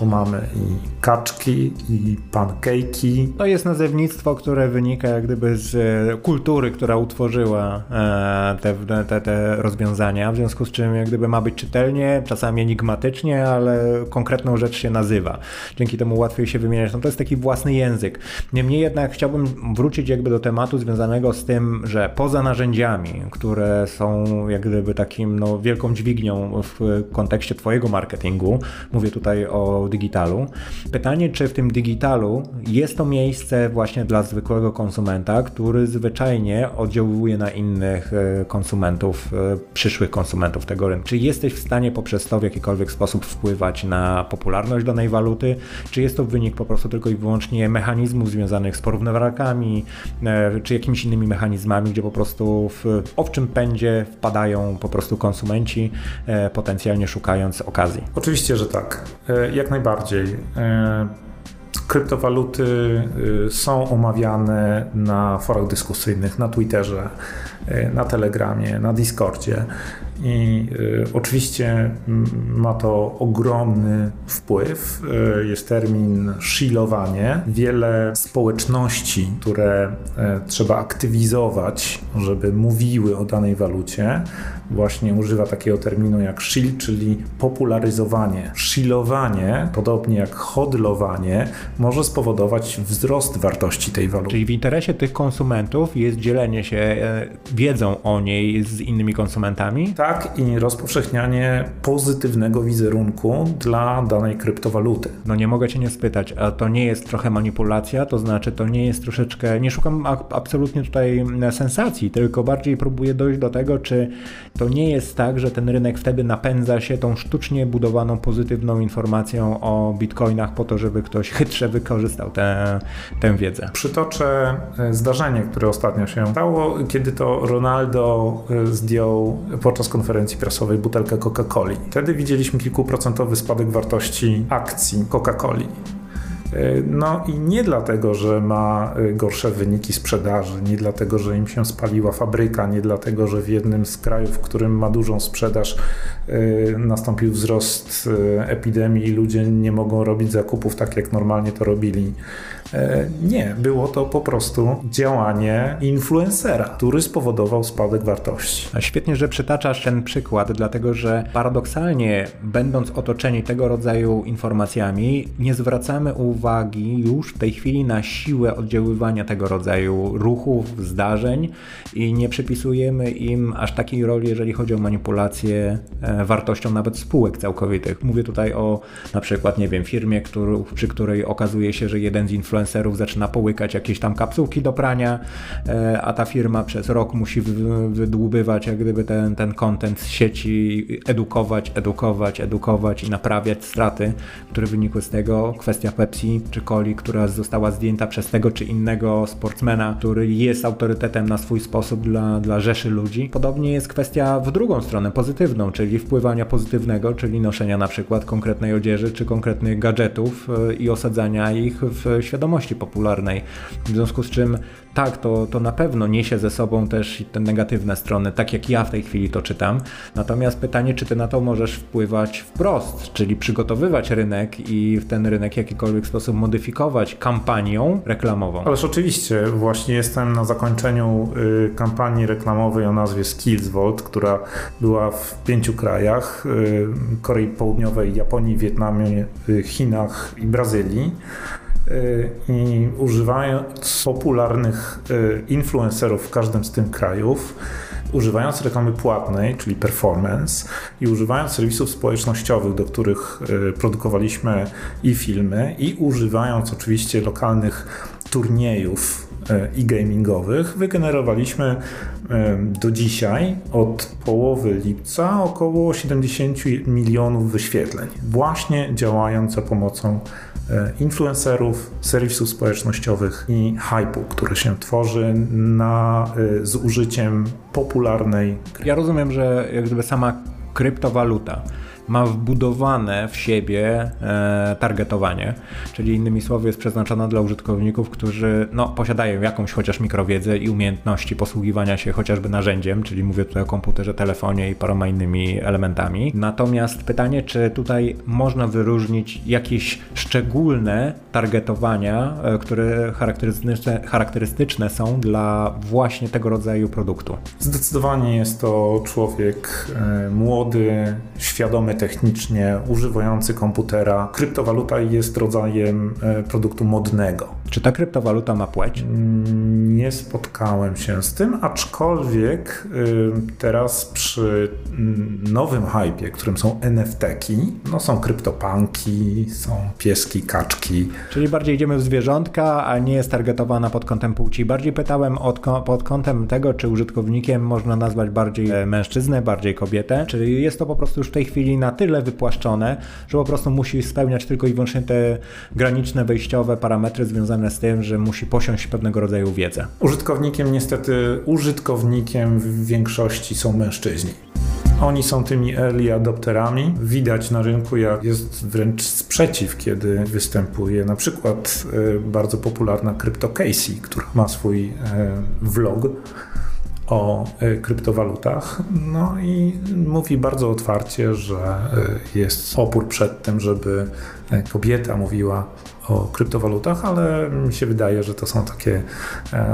bo mamy i kaczki, i pankejki. To jest nazewnictwo, które wynika jak gdyby z e, kultury, która utworzyła e, te, te, te rozwiązania, w związku z czym jak gdyby ma być czytelnie, czasami enigmatycznie, ale konkretną rzecz się nazywa. Dzięki temu łatwiej się wymieniać. No to jest taki własny język. Niemniej jednak chciałbym wrócić jakby do tematu związanego z tym, że poza narzędziami, które są jak gdyby takim no, wielką dźwignią w kontekście twojego marketingu, mówię tutaj o digitalu. Pytanie, czy w tym digitalu jest to miejsce właśnie dla zwykłego konsumenta, który zwyczajnie oddziałuje na innych e, konsumentów, e, przyszłych konsumentów tego rynku. Czy jesteś w stanie poprzez to w jakikolwiek sposób wpływać na popularność danej waluty, czy jest to wynik po prostu tylko i wyłącznie mechanizmów związanych z porównywarkami, e, czy jakimiś innymi mechanizmami, gdzie po prostu w owczym pędzie wpadają po prostu konsumenci, potencjalnie szukając okazji? Oczywiście, że tak. Jak najbardziej najbardziej. E, kryptowaluty y, są omawiane na forach dyskusyjnych, na Twitterze, na Telegramie, na Discordzie. I y, oczywiście ma to ogromny wpływ. Jest termin shilowanie. Wiele społeczności, które trzeba aktywizować, żeby mówiły o danej walucie, właśnie używa takiego terminu jak shill, czyli popularyzowanie. Shillowanie, podobnie jak hodlowanie, może spowodować wzrost wartości tej waluty. Czyli w interesie tych konsumentów jest dzielenie się e, wiedzą o niej z innymi konsumentami? Tak i rozpowszechnianie pozytywnego wizerunku dla danej kryptowaluty. No nie mogę cię nie spytać, a to nie jest trochę manipulacja? To znaczy to nie jest troszeczkę, nie szukam absolutnie tutaj sensacji, tylko bardziej próbuję dojść do tego, czy to nie jest tak, że ten rynek wtedy napędza się tą sztucznie budowaną pozytywną informacją o bitcoinach po to, żeby ktoś (laughs) chytrze wykorzystał tę, tę wiedzę. Przytoczę e, zdarzenie, które ostatnio się stało, kiedy to Ronaldo e, zdjął podczas konferencji prasowej butelkę Coca-Coli. Wtedy widzieliśmy kilkuprocentowy spadek wartości akcji Coca-Coli. E, no i nie dlatego, że ma e, gorsze wyniki sprzedaży, nie dlatego, że im się spaliła fabryka, nie dlatego, że w jednym z krajów, w którym ma dużą sprzedaż, nastąpił wzrost epidemii i ludzie nie mogą robić zakupów tak, jak normalnie to robili. Nie, było to po prostu działanie influencera, który spowodował spadek wartości. Świetnie, że przytaczasz ten przykład, dlatego że paradoksalnie, będąc otoczeni tego rodzaju informacjami, nie zwracamy uwagi uwagi już w tej chwili na siłę oddziaływania tego rodzaju ruchów, zdarzeń i nie przypisujemy im aż takiej roli, jeżeli chodzi o manipulację e, wartością nawet spółek całkowitych. Mówię tutaj o na przykład, nie wiem, firmie, który, przy której okazuje się, że jeden z influencerów influencerów zaczyna połykać jakieś tam kapsułki do prania, e, a ta firma przez rok musi wydłubywać jak gdyby ten, ten content z sieci, edukować, edukować, edukować i naprawiać straty, które wynikły z tego. Kwestia Pepsi czy Coli, która została zdjęta przez tego czy innego sportsmena, który jest autorytetem na swój sposób dla, dla rzeszy ludzi. Podobnie jest kwestia w drugą stronę, pozytywną, czyli wpływania pozytywnego, czyli noszenia na przykład konkretnej odzieży czy konkretnych gadżetów e, i osadzania ich w świadomości popularnej. W związku z czym tak, to, to na pewno niesie ze sobą też te negatywne strony, tak jak ja w tej chwili to czytam. Natomiast pytanie, czy ty na to możesz wpływać wprost, czyli przygotowywać rynek i w ten rynek w jakikolwiek sposób modyfikować kampanią reklamową. Ależ oczywiście, właśnie jestem na zakończeniu y, kampanii reklamowej o nazwie Skills Vault, która była w pięciu krajach: y, Korei Południowej, Japonii, Wietnamie, y, Chinach i Brazylii i używając popularnych influencerów w każdym z tych krajów, używając reklamy płatnej, czyli performance, i używając serwisów społecznościowych, do których e, produkowaliśmy i filmy, i używając oczywiście lokalnych turniejów i gamingowych, wygenerowaliśmy e, do dzisiaj od połowy lipca około 70 milionów wyświetleń, właśnie działając za pomocą E, influencerów, serwisów społecznościowych i hypu, który się tworzy na, e, z użyciem popularnej. Ja rozumiem, że jak gdyby sama kryptowaluta ma wbudowane w siebie e, targetowanie, czyli innymi słowy jest przeznaczona dla użytkowników, którzy no, posiadają jakąś chociaż mikrowiedzę i umiejętności posługiwania się chociażby narzędziem, czyli mówię tutaj o komputerze, telefonie i paroma innymi elementami. Natomiast pytanie, czy tutaj można wyróżnić jakieś szczególne targetowania, e, które charakterystyczne, charakterystyczne są dla właśnie tego rodzaju produktu? Zdecydowanie jest to człowiek e, młody, świadomy technicznie, używający komputera. Kryptowaluta jest rodzajem e, produktu modnego. Czy ta kryptowaluta ma płeć? Mm, nie spotkałem się z tym, aczkolwiek teraz przy mm, nowym hypie, którym są NFT-ki, no są kryptopanki, są pieski, kaczki. Czyli bardziej idziemy w zwierzątka, a nie jest targetowana pod kątem płci. Bardziej pytałem od, pod kątem tego, czy użytkownikiem można nazwać bardziej e, mężczyznę, bardziej kobietę, czyli jest to po prostu już w tej chwili na tyle wypłaszczone, że po prostu musi spełniać tylko i wyłącznie te graniczne, wejściowe parametry związane z tym, że musi posiąść pewnego rodzaju wiedzę. Użytkownikiem niestety, użytkownikiem w większości są mężczyźni. Oni są tymi early adopterami. Widać na rynku, jak jest wręcz sprzeciw, kiedy występuje na przykład e, bardzo popularna CryptoCasey, która ma swój e, vlog o e, kryptowalutach. No i mówi bardzo otwarcie, że e, jest opór przed tym, żeby e, kobieta mówiła o kryptowalutach, ale mi się wydaje, że to są takie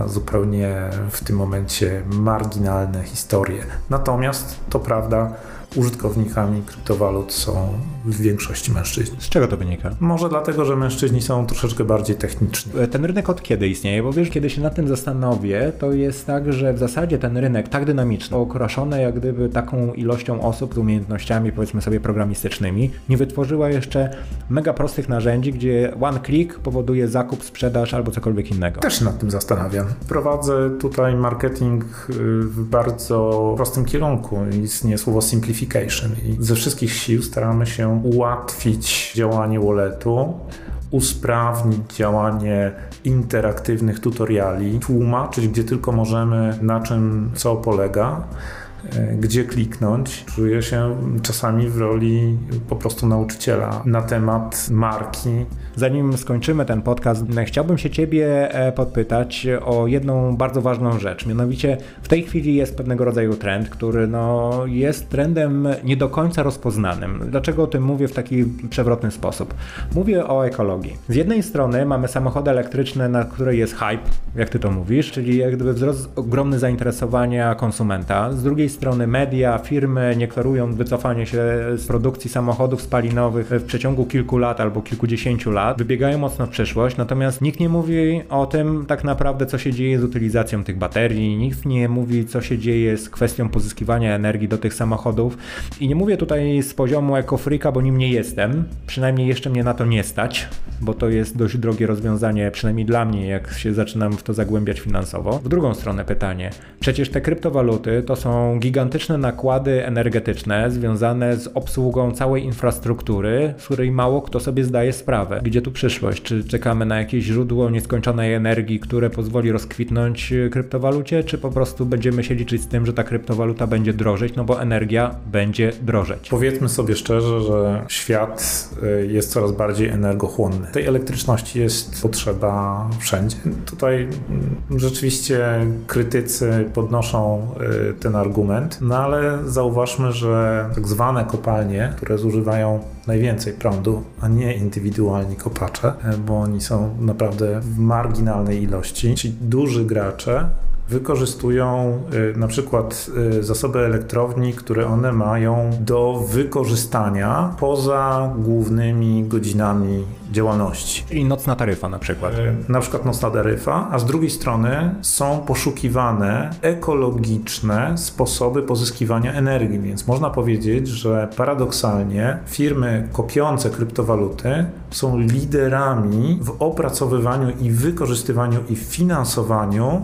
zupełnie w tym momencie marginalne historie. Natomiast to prawda, użytkownikami kryptowalut są w większości mężczyźni. Z czego to wynika? Może dlatego, że mężczyźni są troszeczkę bardziej techniczni. Ten rynek od kiedy istnieje? Bo wiesz, kiedy się nad tym zastanowię, to jest tak, że w zasadzie ten rynek tak dynamiczny, okraszony jak gdyby taką ilością osób z umiejętnościami, powiedzmy sobie, programistycznymi, nie wytworzyła jeszcze mega prostych narzędzi, gdzie one click powoduje zakup, sprzedaż albo cokolwiek innego. Też się nad tym zastanawiam. Prowadzę tutaj marketing y, w bardzo prostym kierunku. Istnieje słowo i ze wszystkich sił staramy się ułatwić działanie walletu, usprawnić działanie interaktywnych tutoriali, tłumaczyć gdzie tylko możemy, na czym co polega gdzie kliknąć. Czuję się czasami w roli po prostu nauczyciela na temat marki, Zanim skończymy ten podcast, chciałbym się Ciebie e, podpytać o jedną bardzo ważną rzecz. Mianowicie w tej chwili jest pewnego rodzaju trend, który no, jest trendem nie do końca rozpoznanym. Dlaczego o tym mówię w taki przewrotny sposób? Mówię o ekologii. Z jednej strony mamy samochody elektryczne, na które jest hype, jak Ty to mówisz, czyli jak gdyby wzrost ogromny zainteresowania konsumenta. Z drugiej strony media, firmy nie klarują wycofanie się z produkcji samochodów spalinowych w przeciągu kilku lat albo kilkudziesięciu lat, wybiegają mocno w przyszłość, natomiast nikt nie mówi o tym tak naprawdę, co się dzieje z utylizacją tych baterii, nikt nie mówi, co się dzieje z kwestią pozyskiwania energii do tych samochodów. I nie mówię tutaj z poziomu ekofrika, bo nim nie jestem, przynajmniej jeszcze mnie na to nie stać, bo to jest dość drogie rozwiązanie, przynajmniej dla mnie, jak się zaczynam w to zagłębiać finansowo. W drugą stronę pytanie, przecież te kryptowaluty to są gigantyczne nakłady energetyczne związane z obsługą całej infrastruktury, z której mało kto sobie zdaje sprawę. Gdzie tu przyszłość? Czy czekamy na jakieś źródło nieskończonej energii, które pozwoli rozkwitnąć kryptowalucie, czy po prostu będziemy się liczyć z tym, że ta kryptowaluta będzie drożeć, no bo energia będzie drożeć? Powiedzmy sobie szczerze, że świat y, jest coraz bardziej energochłonny. Tej elektryczności jest potrzeba wszędzie. Tutaj mm, rzeczywiście krytycy podnoszą y, ten argument, no ale zauważmy, że tak zwane kopalnie, które zużywają najwięcej prądu, a nie indywidualni kopacze, y, bo oni są naprawdę w marginalnej ilości. Ci duży gracze wykorzystują y, na przykład y, zasoby elektrowni, które one mają do wykorzystania poza głównymi godzinami działalności. Czyli nocna taryfa na przykład. Y, na przykład nocna taryfa, a z drugiej strony są poszukiwane ekologiczne sposoby pozyskiwania energii, więc można powiedzieć, że paradoksalnie firmy kopiące kryptowaluty są liderami w opracowywaniu i wykorzystywaniu i finansowaniu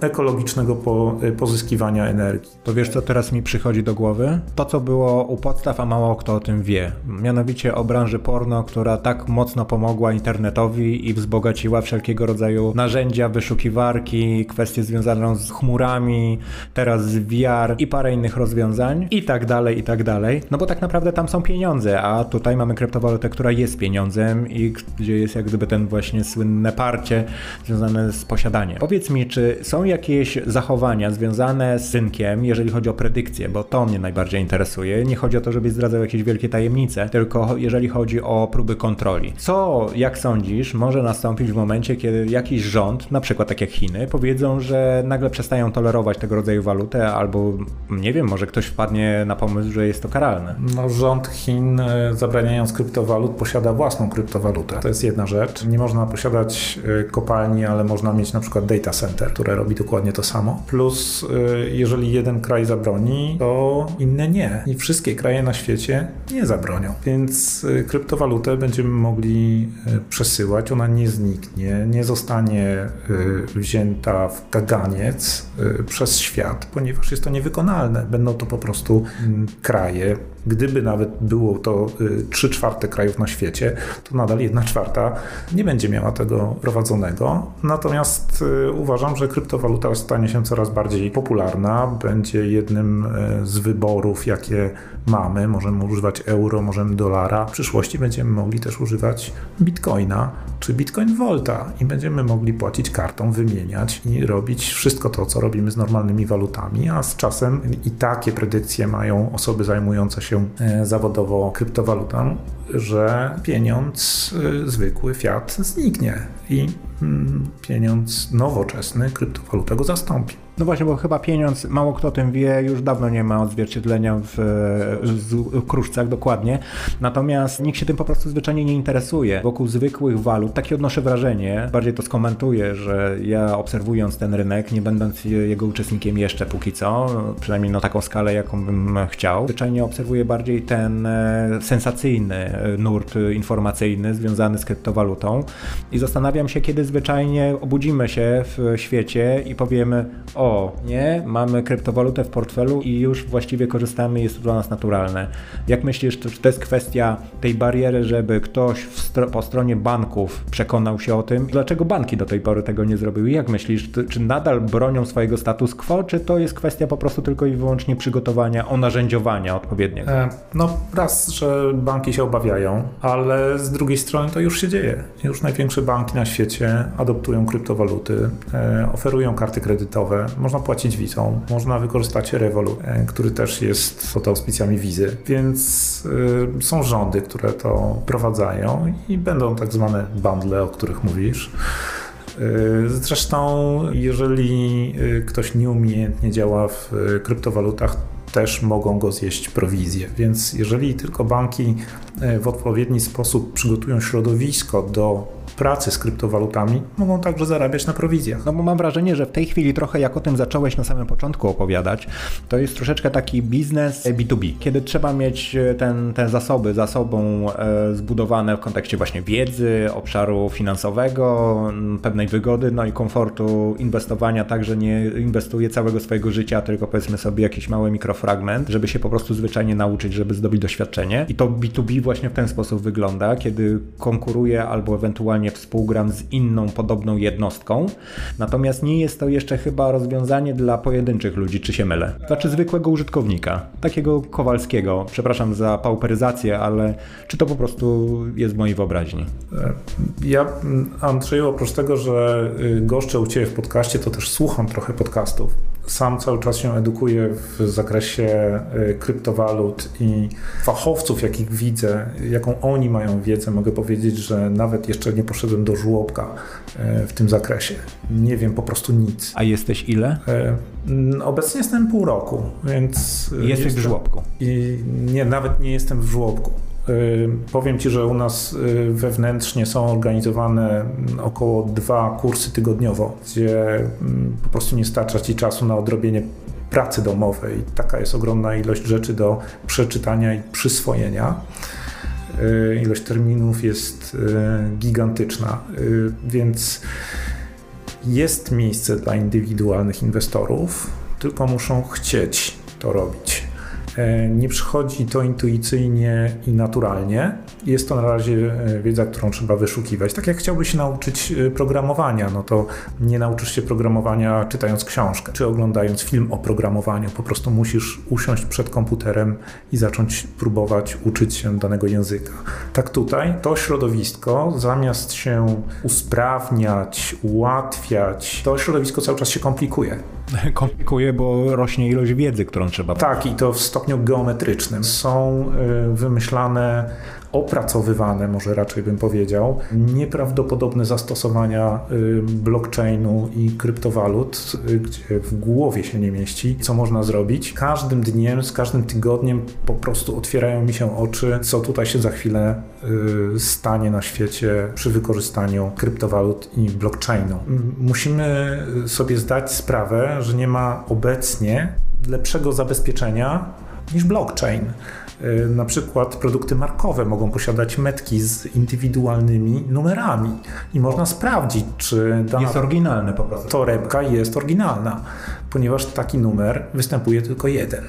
ekologicznego po, y, pozyskiwania energii. To wiesz, co teraz mi przychodzi do głowy? To, co było u podstaw, a mało kto o tym wie. Mianowicie o branży porno, która tak mocno pomogła internetowi i wzbogaciła wszelkiego rodzaju narzędzia, wyszukiwarki, kwestie związane z chmurami, teraz z VR i parę innych rozwiązań i tak dalej, i tak dalej. No bo tak naprawdę tam są pieniądze, a tutaj mamy kryptowalutę, która jest pieniądzem i gdzie jest jak gdyby ten właśnie słynne parcie związane z posiadaniem. Powiedz mi, czy są jakieś jakieś zachowania związane z synkiem, jeżeli chodzi o predykcję, bo to mnie najbardziej interesuje. Nie chodzi o to, żeby zdradzał jakieś wielkie tajemnice, tylko jeżeli chodzi o próby kontroli. Co, jak sądzisz, może nastąpić w momencie, kiedy jakiś rząd, na przykład tak jak Chiny, powiedzą, że nagle przestają tolerować tego rodzaju walutę, albo nie wiem, może ktoś wpadnie na pomysł, że jest to karalne. No, rząd Chin, e, zabraniając kryptowalut, posiada własną kryptowalutę. To jest jedna rzecz. Nie można posiadać e, kopalni, ale można mieć na przykład data center, które robi dokładnie to samo. Plus, y, jeżeli jeden kraj zabroni, to inne nie. I wszystkie kraje na świecie nie zabronią. Więc kryptowalutę będziemy mogli y, przesyłać, ona nie zniknie, nie zostanie wzięta w kaganiec przez świat, ponieważ jest to niewykonalne. Będą to po prostu mm, kraje, Gdyby nawet było to 3 czwarte krajów na świecie, to nadal 1 czwarta nie będzie miała tego prowadzonego. Natomiast uważam, że kryptowaluta stanie się coraz bardziej popularna, będzie jednym e, z wyborów, jakie mamy. Możemy używać euro, możemy dolara. W przyszłości będziemy mogli też używać bitcoina czy bitcoin volta i będziemy mogli płacić kartą, wymieniać i robić wszystko to, co robimy z normalnymi walutami, a z czasem i takie predykcje mają osoby zajmujące się e, zawodowo kryptowalutą, że pieniądz e, zwykły, fiat zniknie i mm, pieniądz nowoczesny, kryptowaluta go zastąpi. No właśnie, bo chyba pieniądz, mało kto o tym wie, już dawno nie ma odzwierciedlenia w, w kruszcach dokładnie. Natomiast nikt się tym po prostu zwyczajnie nie interesuje. Wokół zwykłych walut, takie odnoszę wrażenie, bardziej to skomentuję, że ja obserwując ten rynek, nie będąc jego uczestnikiem jeszcze póki co, przynajmniej na taką skalę, jaką bym chciał, zwyczajnie obserwuję bardziej ten e, sensacyjny nurt informacyjny związany z kryptowalutą i zastanawiam się, kiedy zwyczajnie obudzimy się w świecie i powiemy, o, nie, mamy kryptowalutę w portfelu i już właściwie korzystamy, jest to dla nas naturalne. Jak myślisz, czy to jest kwestia tej bariery, żeby ktoś po stronie banków przekonał się o tym? Dlaczego banki do tej pory tego nie zrobiły? Jak myślisz, czy nadal bronią swojego status quo, czy to jest kwestia po prostu tylko i wyłącznie przygotowania, onarzędziowania odpowiedniego? E, no raz, że banki się obawiają, ale z drugiej strony to już się dzieje. Już największe banki na świecie adoptują kryptowaluty, e, oferują karty kredytowe, można płacić wizą, można wykorzystać Revolut, e, który też jest pod auspicjami wizy, więc y, są rządy, które to prowadzają i będą tak zwane bundle, o których mówisz. Zresztą, jeżeli ktoś nieumiejętnie działa w kryptowalutach, też mogą go zjeść prowizje. Więc jeżeli tylko banki w odpowiedni sposób przygotują środowisko do pracy z kryptowalutami mogą także zarabiać na prowizjach. No bo mam wrażenie, że w tej chwili trochę jak o tym zacząłeś na samym początku opowiadać, to jest troszeczkę taki biznes B2B, kiedy trzeba mieć e, ten, te zasoby za sobą e, zbudowane w kontekście właśnie wiedzy, obszaru finansowego, pewnej wygody, no i komfortu inwestowania, tak, że nie inwestuje całego swojego życia, tylko powiedzmy sobie jakiś mały mikrofragment, żeby się po prostu zwyczajnie nauczyć, żeby zdobyć doświadczenie. I to B2B właśnie w ten sposób wygląda, kiedy konkuruje albo ewentualnie współgram z inną podobną jednostką. Natomiast nie jest to jeszcze chyba rozwiązanie dla pojedynczych ludzi, czy się mylę. Znaczy zwykłego użytkownika, takiego Kowalskiego. Przepraszam za pauperyzację, ale czy to po prostu jest w mojej wyobraźni? Ja, Andrzeju, oprócz tego, że y, goszczę u Ciebie w podcaście, to też słucham trochę podcastów sam cały czas się edukuję w zakresie y, kryptowalut i fachowców, jakich widzę, jaką oni mają wiedzę, mogę powiedzieć, że nawet jeszcze nie poszedłem do żłobka y, w tym zakresie. Nie wiem po prostu nic. A jesteś ile? Y, obecnie jestem pół roku, więc. Jesteś jestem, w żłobku. I nie, nawet nie jestem w żłobku. Powiem Ci, że u nas wewnętrznie są organizowane około dwa kursy tygodniowo, gdzie mm, po prostu nie starcza Ci czasu na odrobienie pracy domowej. Taka jest ogromna ilość rzeczy do przeczytania i przyswojenia. Y, ilość terminów jest gigantyczna, więc jest miejsce dla indywidualnych inwestorów, tylko muszą chcieć to robić. E, nie przychodzi to intuicyjnie i naturalnie. Jest to na razie e, wiedza, którą trzeba wyszukiwać. Tak jak chciałbyś nauczyć e, programowania, no to nie nauczysz się programowania czytając książkę czy oglądając film o programowaniu. Po prostu musisz usiąść przed komputerem i zacząć próbować uczyć się danego języka. Tak tutaj to środowisko zamiast się usprawniać, ułatwiać, to środowisko cały czas się komplikuje. (laughs) Komplikuje, bo rośnie ilość wiedzy, którą trzeba. Tak, i to w stopniu geometrycznym. Są y, wymyślane opracowywane, może raczej bym powiedział, nieprawdopodobne zastosowania y, blockchainu i kryptowalut, y, gdzie w głowie się nie mieści, co można zrobić. Każdym dniem, z każdym tygodniem po prostu otwierają mi się oczy, co tutaj się za chwilę y, stanie na świecie przy wykorzystaniu kryptowalut i blockchainu. Musimy sobie zdać sprawę, że nie ma obecnie lepszego zabezpieczenia niż blockchain. Y, na przykład produkty markowe mogą posiadać metki z indywidualnymi numerami i można sprawdzić, czy dana jest oryginalne po prostu. torebka jest oryginalna, ponieważ taki numer występuje tylko jeden.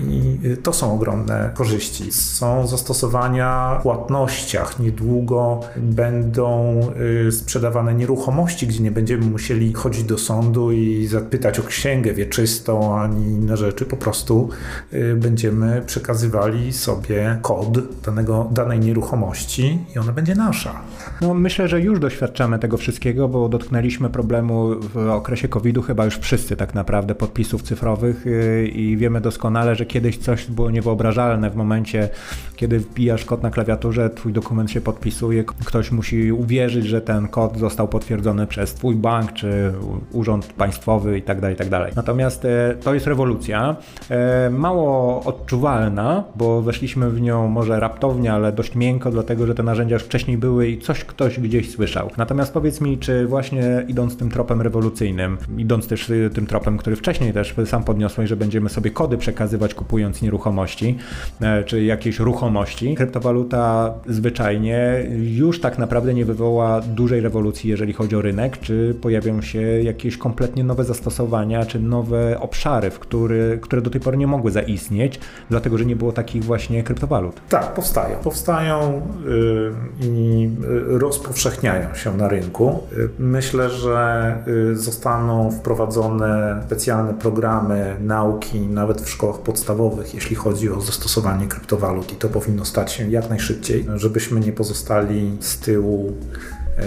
I to są ogromne korzyści. Są zastosowania w płatnościach. Niedługo będą y, sprzedawane nieruchomości, gdzie nie będziemy musieli chodzić do sądu i zapytać o księgę wieczystą ani inne rzeczy. Po prostu y, będziemy przekazywali sobie kod danego, danej nieruchomości i ona będzie nasza. No, myślę, że już doświadczamy tego wszystkiego, bo dotknęliśmy problemu w okresie COVID-u chyba już wszyscy tak naprawdę podpisów cyfrowych y, i wiemy doskonale, że kiedyś coś było niewyobrażalne w momencie, kiedy wbijasz kod na klawiaturze, twój dokument się podpisuje, ktoś musi uwierzyć, że ten kod został potwierdzony przez twój bank czy urząd państwowy itd. Tak itd. Tak Natomiast e, to jest rewolucja, e, mało odczuwalna, bo weszliśmy w nią może raptownie, ale dość miękko, dlatego że te narzędzia już wcześniej były i coś ktoś gdzieś słyszał. Natomiast powiedz mi, czy właśnie idąc tym tropem rewolucyjnym, idąc też tym tropem, który wcześniej też sam podniosłeś, że będziemy sobie kody przekazywać kupując nieruchomości, e, czy jakieś ruchomości, kryptowaluta zwyczajnie już tak naprawdę nie wywoła dużej rewolucji, jeżeli chodzi o rynek, czy pojawią się jakieś kompletnie nowe zastosowania, czy nowe obszary, w który, które do tej pory nie mogły zaistnieć, dlatego że nie było takich właśnie kryptowalut. Tak, powstają. Powstają yy, i y, rozpowszechniają się na rynku. Y, myślę, że y, zostaną wprowadzone specjalne programy nauki, nawet w szkołach podstawowych, jeśli chodzi o zastosowanie kryptowalut i to powinno stać się jak najszybciej, żebyśmy nie pozostali z tyłu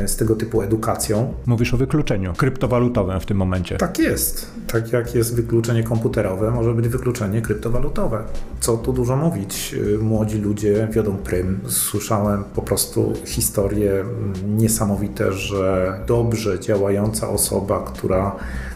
z tego typu edukacją. Mówisz o wykluczeniu kryptowalutowym w tym momencie. Tak jest. Tak jak jest wykluczenie komputerowe, może być wykluczenie kryptowalutowe. Co tu dużo mówić? E, młodzi ludzie wiodą prym. Słyszałem po prostu historie mm, niesamowite, że dobrze działająca osoba, która E,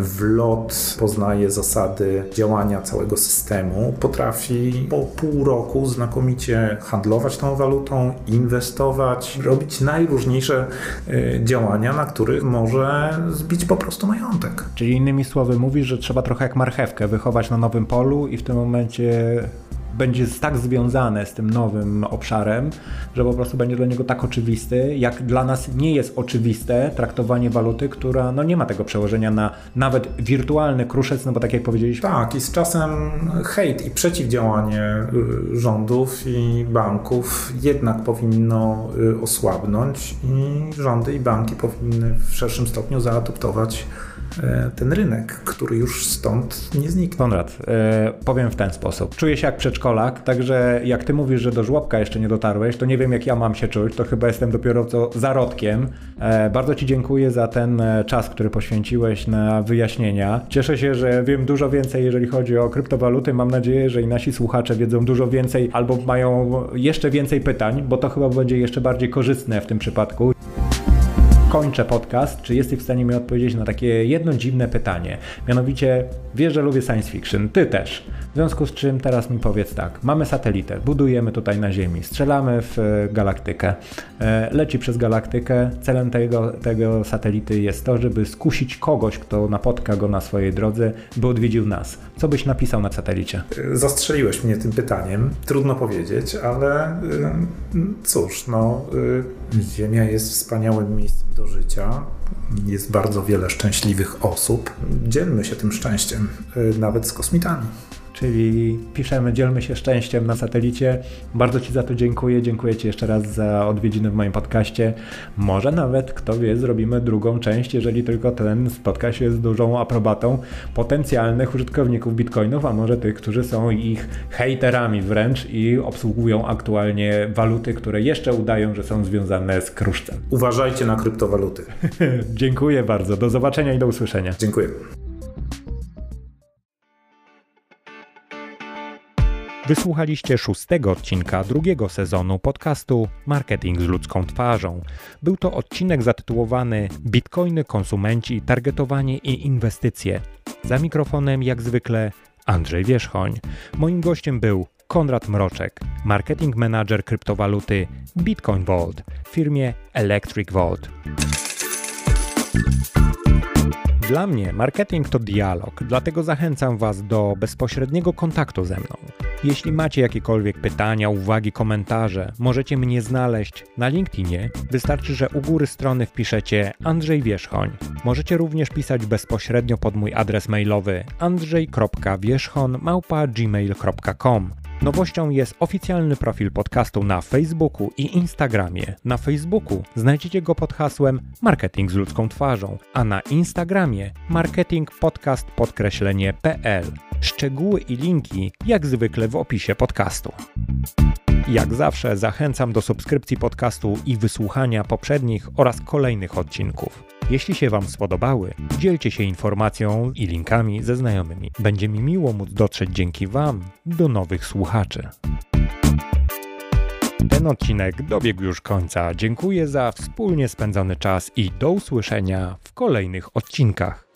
w lot poznaje zasady działania całego systemu, potrafi po pół roku znakomicie handlować tą walutą, inwestować, robić najróżniejsze e, działania, na których może zbić po prostu majątek. Czyli innymi słowy mówisz, że trzeba trochę jak marchewkę wychować na nowym polu i w tym momencie będzie tak związane z tym nowym obszarem, że po prostu będzie dla niego tak oczywisty, jak dla nas nie jest oczywiste traktowanie waluty, która no nie ma tego przełożenia na nawet wirtualny kruszec, no bo tak jak powiedzieliśmy. Tak, i z czasem hejt i przeciwdziałanie y, rządów i banków jednak powinno y, osłabnąć i rządy i banki powinny w szerszym stopniu zaadoptować ten rynek, który już stąd nie zniknie. Konrad, e, powiem w ten sposób. Czuję się jak przedszkolak, także jak ty mówisz, że do żłobka jeszcze nie dotarłeś, to nie wiem jak ja mam się czuć, to chyba jestem dopiero co zarodkiem. E, bardzo ci dziękuję za ten czas, który poświęciłeś na wyjaśnienia. Cieszę się, że wiem dużo więcej, jeżeli chodzi o kryptowaluty. Mam nadzieję, że i nasi słuchacze wiedzą dużo więcej albo mają jeszcze więcej pytań, bo to chyba będzie jeszcze bardziej korzystne w tym przypadku kończę podcast, czy jesteś w stanie mi odpowiedzieć na takie jedno dziwne pytanie. Mianowicie, wiesz, że lubię science fiction, ty też. W związku z czym teraz mi powiedz tak, mamy satelitę, budujemy tutaj na Ziemi, strzelamy w e, galaktykę, e, leci przez galaktykę, celem tego, tego satelity jest to, żeby skusić kogoś, kto napotka go na swojej drodze, by odwiedził nas. Co byś napisał na satelicie? Zastrzeliłeś mnie tym pytaniem, trudno powiedzieć, ale cóż, no, Ziemia jest wspaniałym miejscem życia. Jest bardzo wiele szczęśliwych osób. Dzielmy się tym szczęściem, nawet z kosmitami czyli piszemy Dzielmy się szczęściem na satelicie. Bardzo Ci za to dziękuję. Dziękuję Ci jeszcze raz za odwiedziny w moim podcaście. Może nawet, kto wie, zrobimy drugą część, jeżeli tylko ten spotka się z dużą aprobatą potencjalnych użytkowników bitcoinów, a może tych, którzy są ich hejterami wręcz i obsługują aktualnie waluty, które jeszcze udają, że są związane z kruszcem. Uważajcie na kryptowaluty. (laughs) dziękuję bardzo. Do zobaczenia i do usłyszenia. Dziękuję. Wysłuchaliście szóstego odcinka drugiego sezonu podcastu Marketing z ludzką twarzą. Był to odcinek zatytułowany Bitcoiny, konsumenci, targetowanie i inwestycje. Za mikrofonem jak zwykle Andrzej Wierzchoń. Moim gościem był Konrad Mroczek, marketing manager kryptowaluty Bitcoin Vault w firmie Electric Vault. Dla mnie marketing to dialog, dlatego zachęcam Was do bezpośredniego kontaktu ze mną. Jeśli macie jakiekolwiek pytania, uwagi, komentarze, możecie mnie znaleźć na LinkedInie. Wystarczy, że u góry strony wpiszecie Andrzej Wierzchoń. Możecie również pisać bezpośrednio pod mój adres mailowy andrzej.wierzchon.gmail.com Nowością jest oficjalny profil podcastu na Facebooku i Instagramie. Na Facebooku znajdziecie go pod hasłem Marketing z ludzką twarzą, a na Instagramie Marketing Podcast podkreślenie PL. Szczegóły i linki jak zwykle w opisie podcastu. Jak zawsze zachęcam do subskrypcji podcastu i wysłuchania poprzednich oraz kolejnych odcinków. Jeśli się Wam spodobały, dzielcie się informacją i linkami ze znajomymi. Będzie mi miło móc dotrzeć dzięki Wam do nowych słuchaczy. Ten odcinek dobiegł już końca. Dziękuję za wspólnie spędzony czas i do usłyszenia w kolejnych odcinkach.